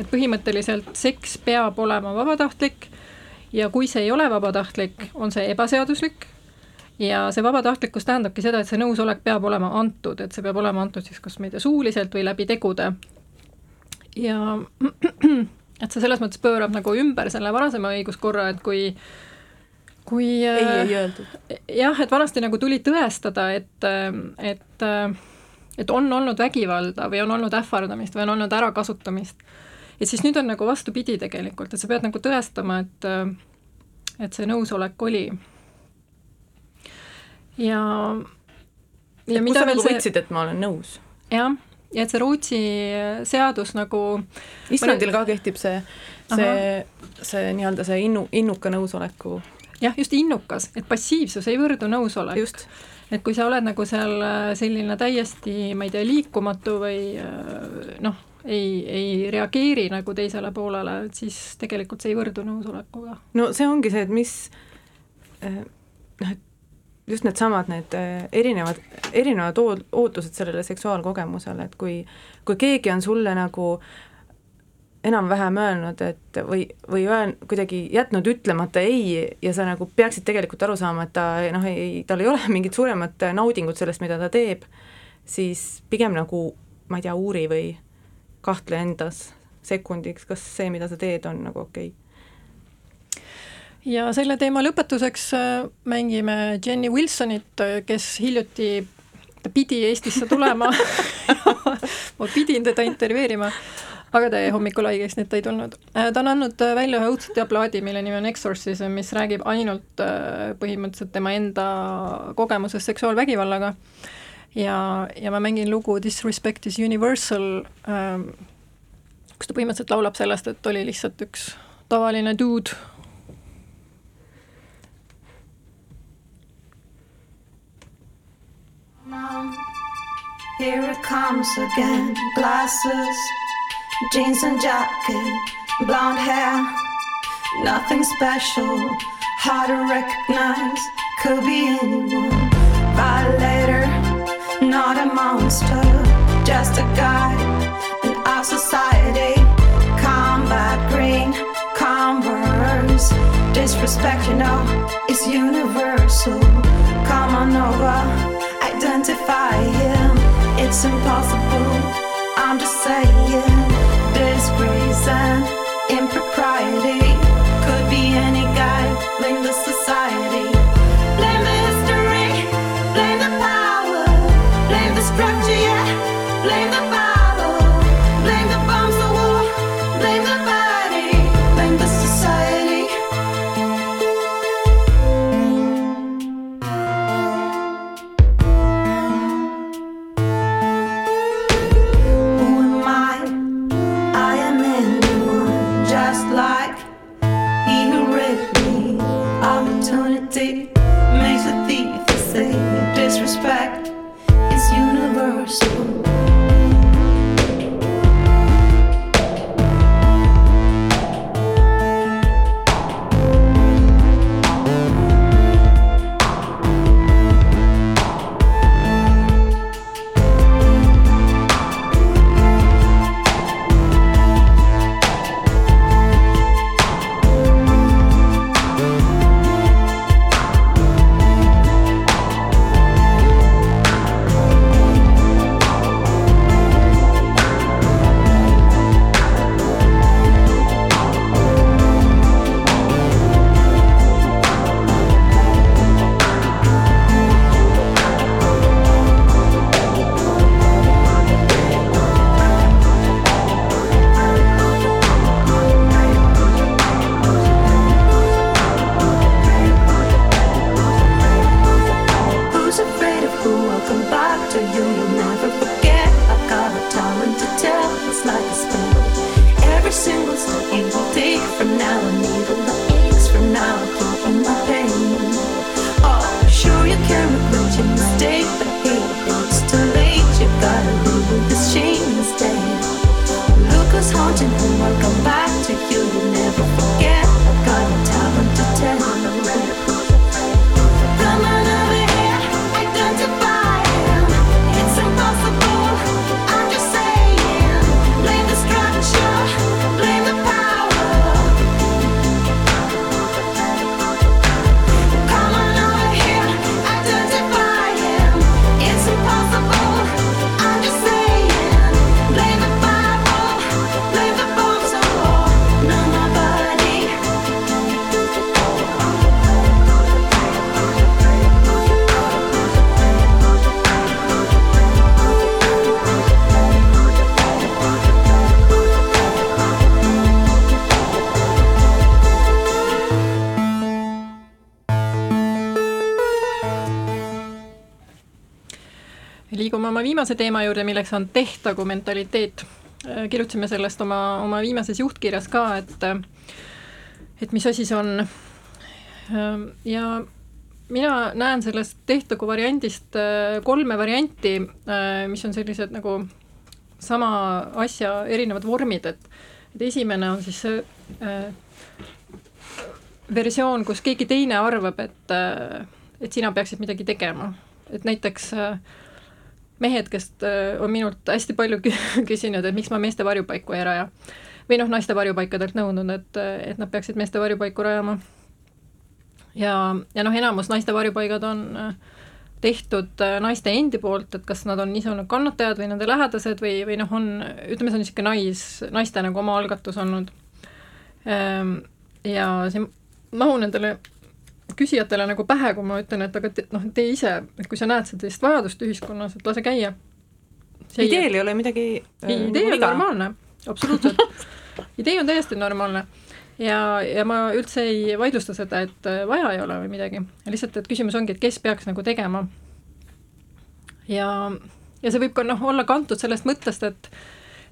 et põhimõtteliselt seks peab olema vabatahtlik ja kui see ei ole vabatahtlik, on see ebaseaduslik ja see vabatahtlikkus tähendabki seda, et see nõusolek peab olema antud, et see peab olema antud siis kas ma ei tea, suuliselt või läbi tegude. ja et see selles mõttes pöörab nagu ümber selle varasema õiguskorra, et kui kui ei, ei öeldud. jah, et vanasti nagu tuli tõestada, et, et et on olnud vägivalda või on olnud ähvardamist või on olnud ärakasutamist et siis nüüd on nagu vastupidi tegelikult, et sa pead nagu tõestama, et et see nõusolek oli. Ja ja et mida veel nagu see võtsid, et ma olen nõus? jah, ja et see Rootsi seadus nagu Islandil ka kehtib see, see, see nii-öelda see innu, innuka nõusoleku jah, just innukas, et passiivsus ei võrdu nõusolek. et kui sa oled nagu seal selline täiesti, ma ei tea, liikumatu või noh, ei, ei reageeri nagu teisele poolele, et siis tegelikult see ei võrdu nõusolekuga. no see ongi see, et mis eh, noh, et just needsamad, need eh, erinevad, erinevad ootused sellele seksuaalkogemusele, et kui, kui keegi on sulle nagu enam-vähem öelnud, et või, või öel-, kuidagi jätnud ütlemata ei ja sa nagu peaksid tegelikult aru saama, et ta noh, ei, tal ei ole mingit suuremat naudingut sellest, mida ta teeb, siis pigem nagu ma ei tea, uuri või kahtle endas sekundiks, kas see, mida sa teed, on nagu okei okay. Ja selle teema lõpetuseks äh, mängime Jenny Wilsonit, äh, kes hiljuti, ta pidi Eestisse tulema ma pidin teda intervjueerima, aga ta jäi hommikul haigeks, nii et ta ei tulnud. Äh, ta on andnud välja ühe õudse teaplaadi, mille nimi on Exorcism, mis räägib ainult põhimõtteliselt tema enda kogemusest seksuaalvägivallaga ja, ja ma mängin lugu Disrespect is universal ähm,, kus ta põhimõtteliselt laulab sellest, et oli lihtsalt üks tavaline dude. Here it comes again, glasses, jeans and jacket, blonde hair, nothing special, hard to recognize, could be anyone. Violator not a monster, just a guy in our society. Combat green, Converse, disrespect. disrespect, you know, is universal. Come on over, identify him. It's impossible. I'm just saying, disgrace and impropriety watching. Viimase teema juurde, milleks on tehtagu mentaliteet. kirjutasime sellest oma, oma viimases juhtkirjas ka, et et mis asi see on. ja mina näen sellest tehtagu variandist äh, kolme varianti, mis on sellised nagu sama asja erinevad vormid, et et esimene on siis see äh, versioon, kus keegi teine arvab, et äh, et sina peaksid midagi tegema. et näiteks äh, mehed, kes äh, on minult hästi palju kü- küsinud, et miks ma meeste varjupaiku ei raja. või noh, naiste varjupaikadelt nõudnud, et, et nad peaksid meeste varjupaiku rajama. ja, ja noh, enamus naiste varjupaigad on äh, tehtud äh, naiste endi poolt, et kas nad on ise olnud kannatajad või nende lähedased või, või noh, on, ütleme, see on niisugune nais, naiste nagu omaalgatus olnud. Ja see, mahu nendele küsijatele nagu pähe, kui ma ütlen, et aga te, noh, tee ise, et kui sa näed sellist vajadust ühiskonnas, et lase käia. ideel ei ole midagi ei, idee on normaalne, absoluutselt. Idee on täiesti normaalne. Ja, ja ma üldse ei vaidlusta seda, et äh, vaja ei ole või midagi, lihtsalt, et küsimus ongi, et kes peaks nagu tegema. ja, ja see võib ka noh, olla kantud sellest mõttest, et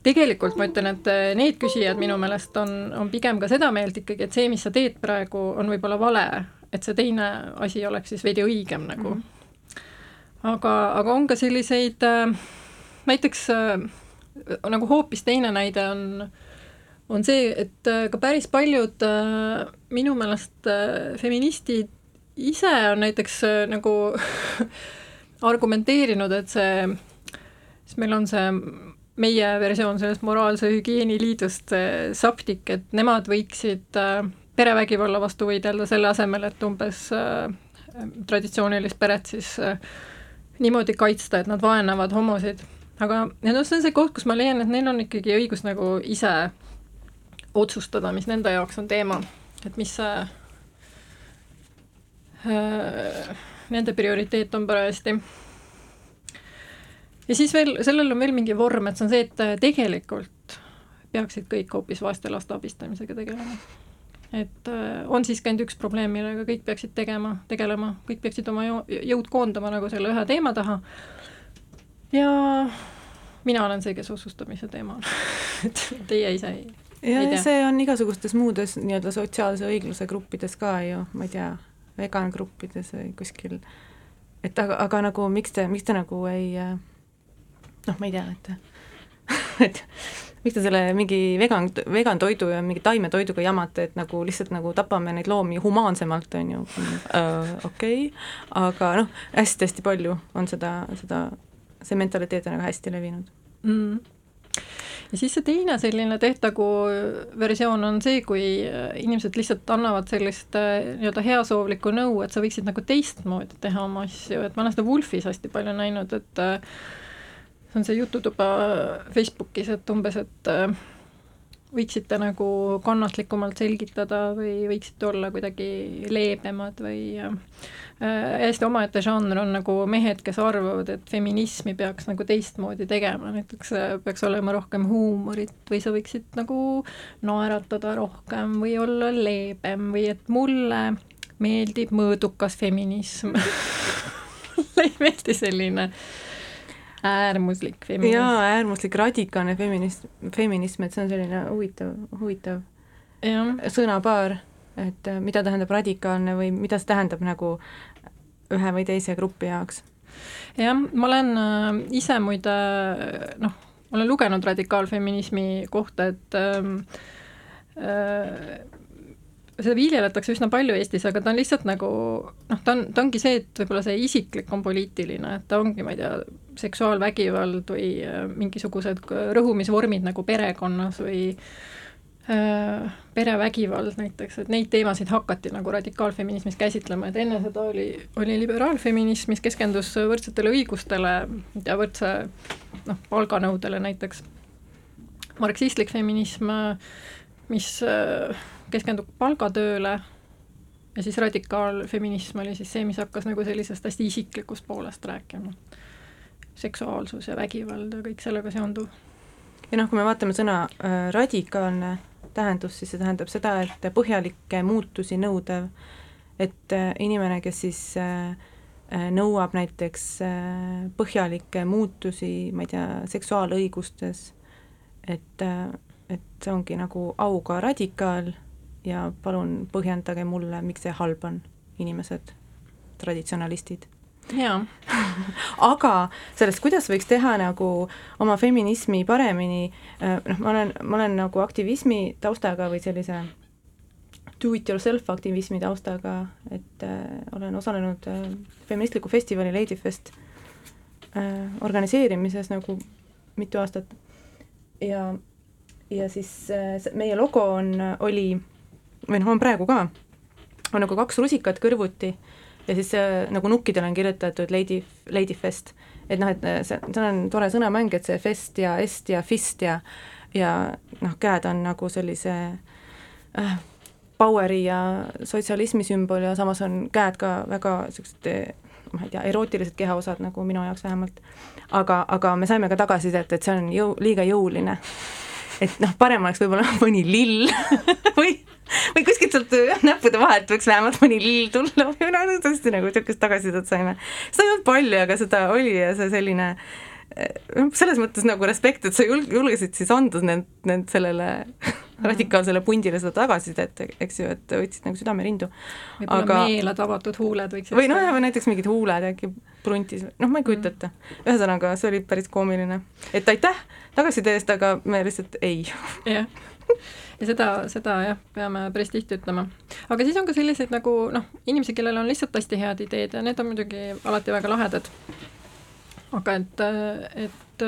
tegelikult ma ütlen, et äh, need küsijad minu meelest on, on pigem ka seda meelt ikkagi, et see, mis sa teed praegu, on võib-olla vale, et see teine asi oleks siis veidi õigem nagu mm. -hmm. aga, aga on ka selliseid äh, näiteks äh, nagu hoopis teine näide on, on see, et äh, ka päris paljud minu meelest feministid ise on näiteks nagu argumenteerinud, et see, siis meil on see meie versioon sellest moraalse hügieeni liidust, SAPTIK, et nemad võiksid äh, perevägivalla vastu võidelda, selle asemel, et umbes äh, traditsioonilist peret siis äh, niimoodi kaitsta, et nad vaenavad homosid. aga, ja noh, see on see koht, kus ma leian, et neil on ikkagi õigus nagu ise otsustada, mis nende jaoks on teema, et mis see äh, nende prioriteet on parajasti. ja siis veel, sellel on veel mingi vorm, et see on see, et tegelikult peaksid kõik hoopis vaeste laste abistamisega tegelema. Et äh, on siiski ainult üks probleem, millega kõik peaksid tegema, tegelema, kõik peaksid oma jõud koondama nagu selle ühe teema taha. Ja mina olen see, kes otsustab, mis see teema on et teie ise ei ja, ja see on igasugustes muudes nii-öelda sotsiaalse õigluse gruppides ka ju, ma ei tea, vegan gruppides või kuskil, et aga, aga nagu miks te, miks te nagu ei noh, ma ei tea, et et miks te selle mingi vegan, vegan toidu ja mingi taimetoiduga jamate, et nagu lihtsalt nagu tapame neid loomi humaansemalt, on ju? Uh,, okei. Okay., aga noh, hästi-hästi palju on seda, seda, see mentaliteet on väga hästi levinud. Mm. Ja siis see teine selline tehtagu versioon on see, kui inimesed lihtsalt annavad sellist äh, nii-öelda heasoovlikku nõu, et sa võiksid nagu teistmoodi teha oma asju, et ma olen seda Wolfis hästi palju näinud, et äh, see on see jututuba Facebookis, et umbes, et äh, võiksite nagu kannatlikumalt selgitada või võiksite olla kuidagi leebemad või äh, hästi omaette žanr on nagu mehed, kes arvavad, et feminismi peaks nagu teistmoodi tegema, näiteks äh, peaks olema rohkem huumorit või sa võiksid nagu naeratada rohkem või olla leebem või et mulle meeldib mõõdukas feminism. Mulle ei meeldi selline äh, äärmuslik feminism. jaa, äärmuslik radikaalne feminism, feminism, et see on selline huvitav, huvitav ja. sõnapaar, et äh, mida tähendab radikaalne või mida see tähendab nagu ühe või teise grupi jaoks? jah, ma olen äh, ise muide noh, olen lugenud radikaalfeminismi kohta, et ähm, äh, seda viljeletakse üsna palju Eestis, aga ta on lihtsalt nagu noh, ta on, ta ongi see, et võib-olla see isiklik on poliitiline, et ta ongi, ma ei tea, seksuaalvägivald või äh, mingisugused rõhumisvormid nagu perekonnas või äh, perevägivald näiteks, et neid teemasid hakati nagu radikaalfeminismis käsitlema, et enne seda oli, oli liberaalfeminism, mis keskendus võrdsetele õigustele ja võrdse noh, palganõudele näiteks. marksistlik feminism, mis äh, keskendub palgatööle ja siis radikaalfeminism oli siis see, mis hakkas nagu sellisest hästi isiklikust poolest rääkima. seksuaalsus ja vägivald ja kõik sellega seonduv. ja noh, kui me vaatame sõna äh, radikaalne tähendus, siis see tähendab seda, et põhjalikke muutusi nõudev, et äh, inimene, kes siis äh, äh nõuab näiteks äh, põhjalikke muutusi, ma ei tea, seksuaalõigustes, et, äh, et see ongi nagu auga radikaal ja palun põhjendage mulle, miks see halb on, inimesed, traditsionalistid. jaa aga sellest, kuidas võiks teha nagu oma feminismi paremini, äh, noh, ma olen, ma olen nagu aktivismi taustaga või sellise do-it-yourself aktivismi taustaga, et äh, olen osalenud äh, feministliku festivali Ladyfest äh, organiseerimises nagu mitu aastat ja, ja siis äh, meie logo on, oli või noh, on praegu ka, on nagu kaks rusikat kõrvuti ja siis äh, nagu nukkidele on kirjutatud Lady, Lady Fest. et noh, et see, see on tore sõnamäng, et see fest ja est ja fist ja ja noh, käed on nagu sellise äh, power'i ja sotsialismi sümbol ja samas on käed ka väga niisugused ma ei tea, erootilised kehaosad, nagu minu jaoks vähemalt. aga, aga me saime ka tagasisidet, et see on jõu, liiga jõuline. et noh, parem oleks võib-olla mõni lill või või kuskilt sealt näppude vahelt võiks vähemalt mõni lill tulla või no tõesti nagu niisugust tagasisidet saime. seda ei olnud palju, aga seda oli ja see selline noh, selles mõttes nagu respekt, et sa julg-, julgesid siis anda need, need sellele radikaalsele pundile seda tagasisidet, eks ju, et võtsid nagu südamerindu. võib-olla aga... meeled, avatud huuled võiksid või noh, või näiteks mingid huuled äkki pruntis, noh, ma ei kujuta ette. ühesõnaga, see oli päris koomiline. et aitäh tagasiside eest, aga me lihtsalt ei. jah ja seda, seda jah, peame päris tihti ütlema. aga siis on ka selliseid nagu noh, inimesi, kellel on lihtsalt hästi head ideed ja need on muidugi alati väga lahedad. aga et, et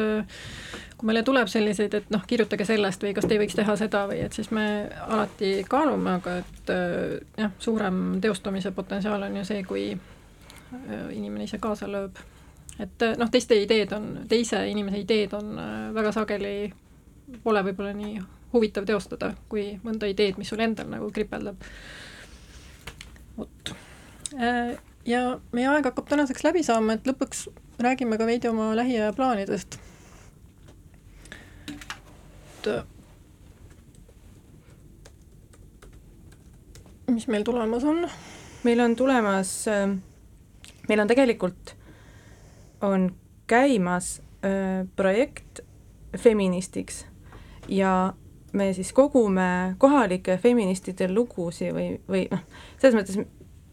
kui meile tuleb selliseid, et noh, kirjutage sellest või kas te ei võiks teha seda või et siis me alati kaalume, aga et äh, jah, suurem teostamise potentsiaal on ju see, kui äh, inimene ise kaasa lööb. et äh, noh, teiste ideed on, teise inimese ideed on väga sageli, pole võib-olla nii huvitav teostada, kui mõnda ideed, mis sul endal nagu kripeldab. vot. ja meie aeg hakkab tänaseks läbi saama, et lõpuks räägime ka veidi oma lähiaja plaanidest et mis meil tulemas on? meil on tulemas, äh, meil on tegelikult, on käimas äh, projekt feministiks ja me siis kogume kohalike feministide lugusid või, või noh, selles mõttes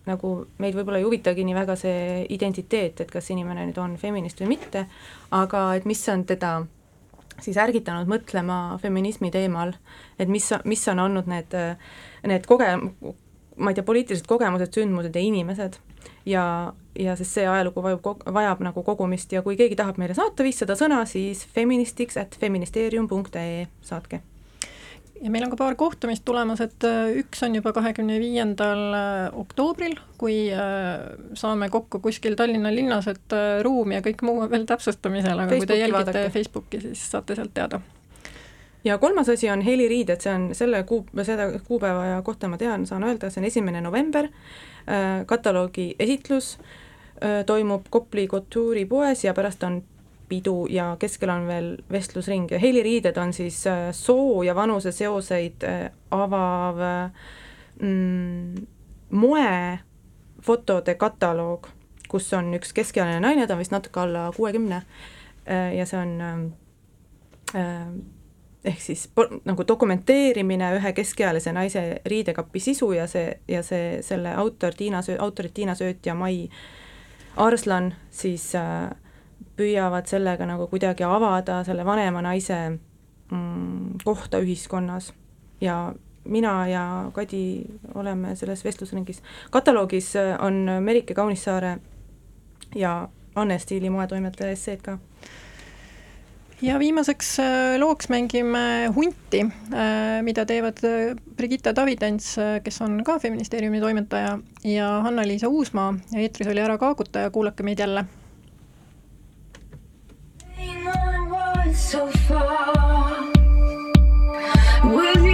nagu meid võib-olla ei huvitagi nii väga see identiteet, et kas inimene nüüd on feminist või mitte, aga et mis on teda siis ärgitanud mõtlema feminismi teemal, et mis, mis on olnud need, need koge-, ma ei tea, poliitilised kogemused, sündmused ja inimesed. Ja, ja sest see ajalugu vajub, vajab nagu kogumist ja kui keegi tahab meile saata viissada sõna, siis feministics at feministeerium.ee saatke ja meil on ka paar kohtumist tulemas, et äh, üks on juba kahekümne viiendal äh, oktoobril, kui äh, saame kokku kuskil Tallinna linnas, et ruum ja kõik muu on veel täpsustamisel, aga Facebooki kui te jälgite vaadake. Facebooki, siis saate sealt teada. ja kolmas asi on heliriided, see on selle kuu, seda kuupäeva ja kohta ma tean, saan öelda, see on esimene november, kataloogi esitlus toimub Kopli kultuuripoes ja pärast on pidu ja keskel on veel vestlusring. Ja heliriided on siis äh, soo ja vanuse seoseid äh, avav mm, moefotode kataloog, kus on üks keskealine naine, ta on vist natuke alla kuuekümne äh, ja see on ehk siis nagu dokumenteerimine ühe keskealise naise riidekapi sisu ja see, ja see, selle autor Tiina autorid Tiina Sööt ja Mai Arslan siis äh, püüavad sellega nagu kuidagi avada selle vanema naise mm, kohta ühiskonnas ja mina ja Kadi oleme selles vestlusringis. kataloogis on Merike Kaunissaare ja Anne Stiili moetoimetaja esseed ka. ja viimaseks äh, looks mängime Hunti, äh, mida teevad äh, Brigitta Tavidents, kes on ka Feministeeriumi toimetaja, ja Hanna-Liisa Uusmaa ja eetris oli Ära kaagutaja, kuulake meid jälle so far with you.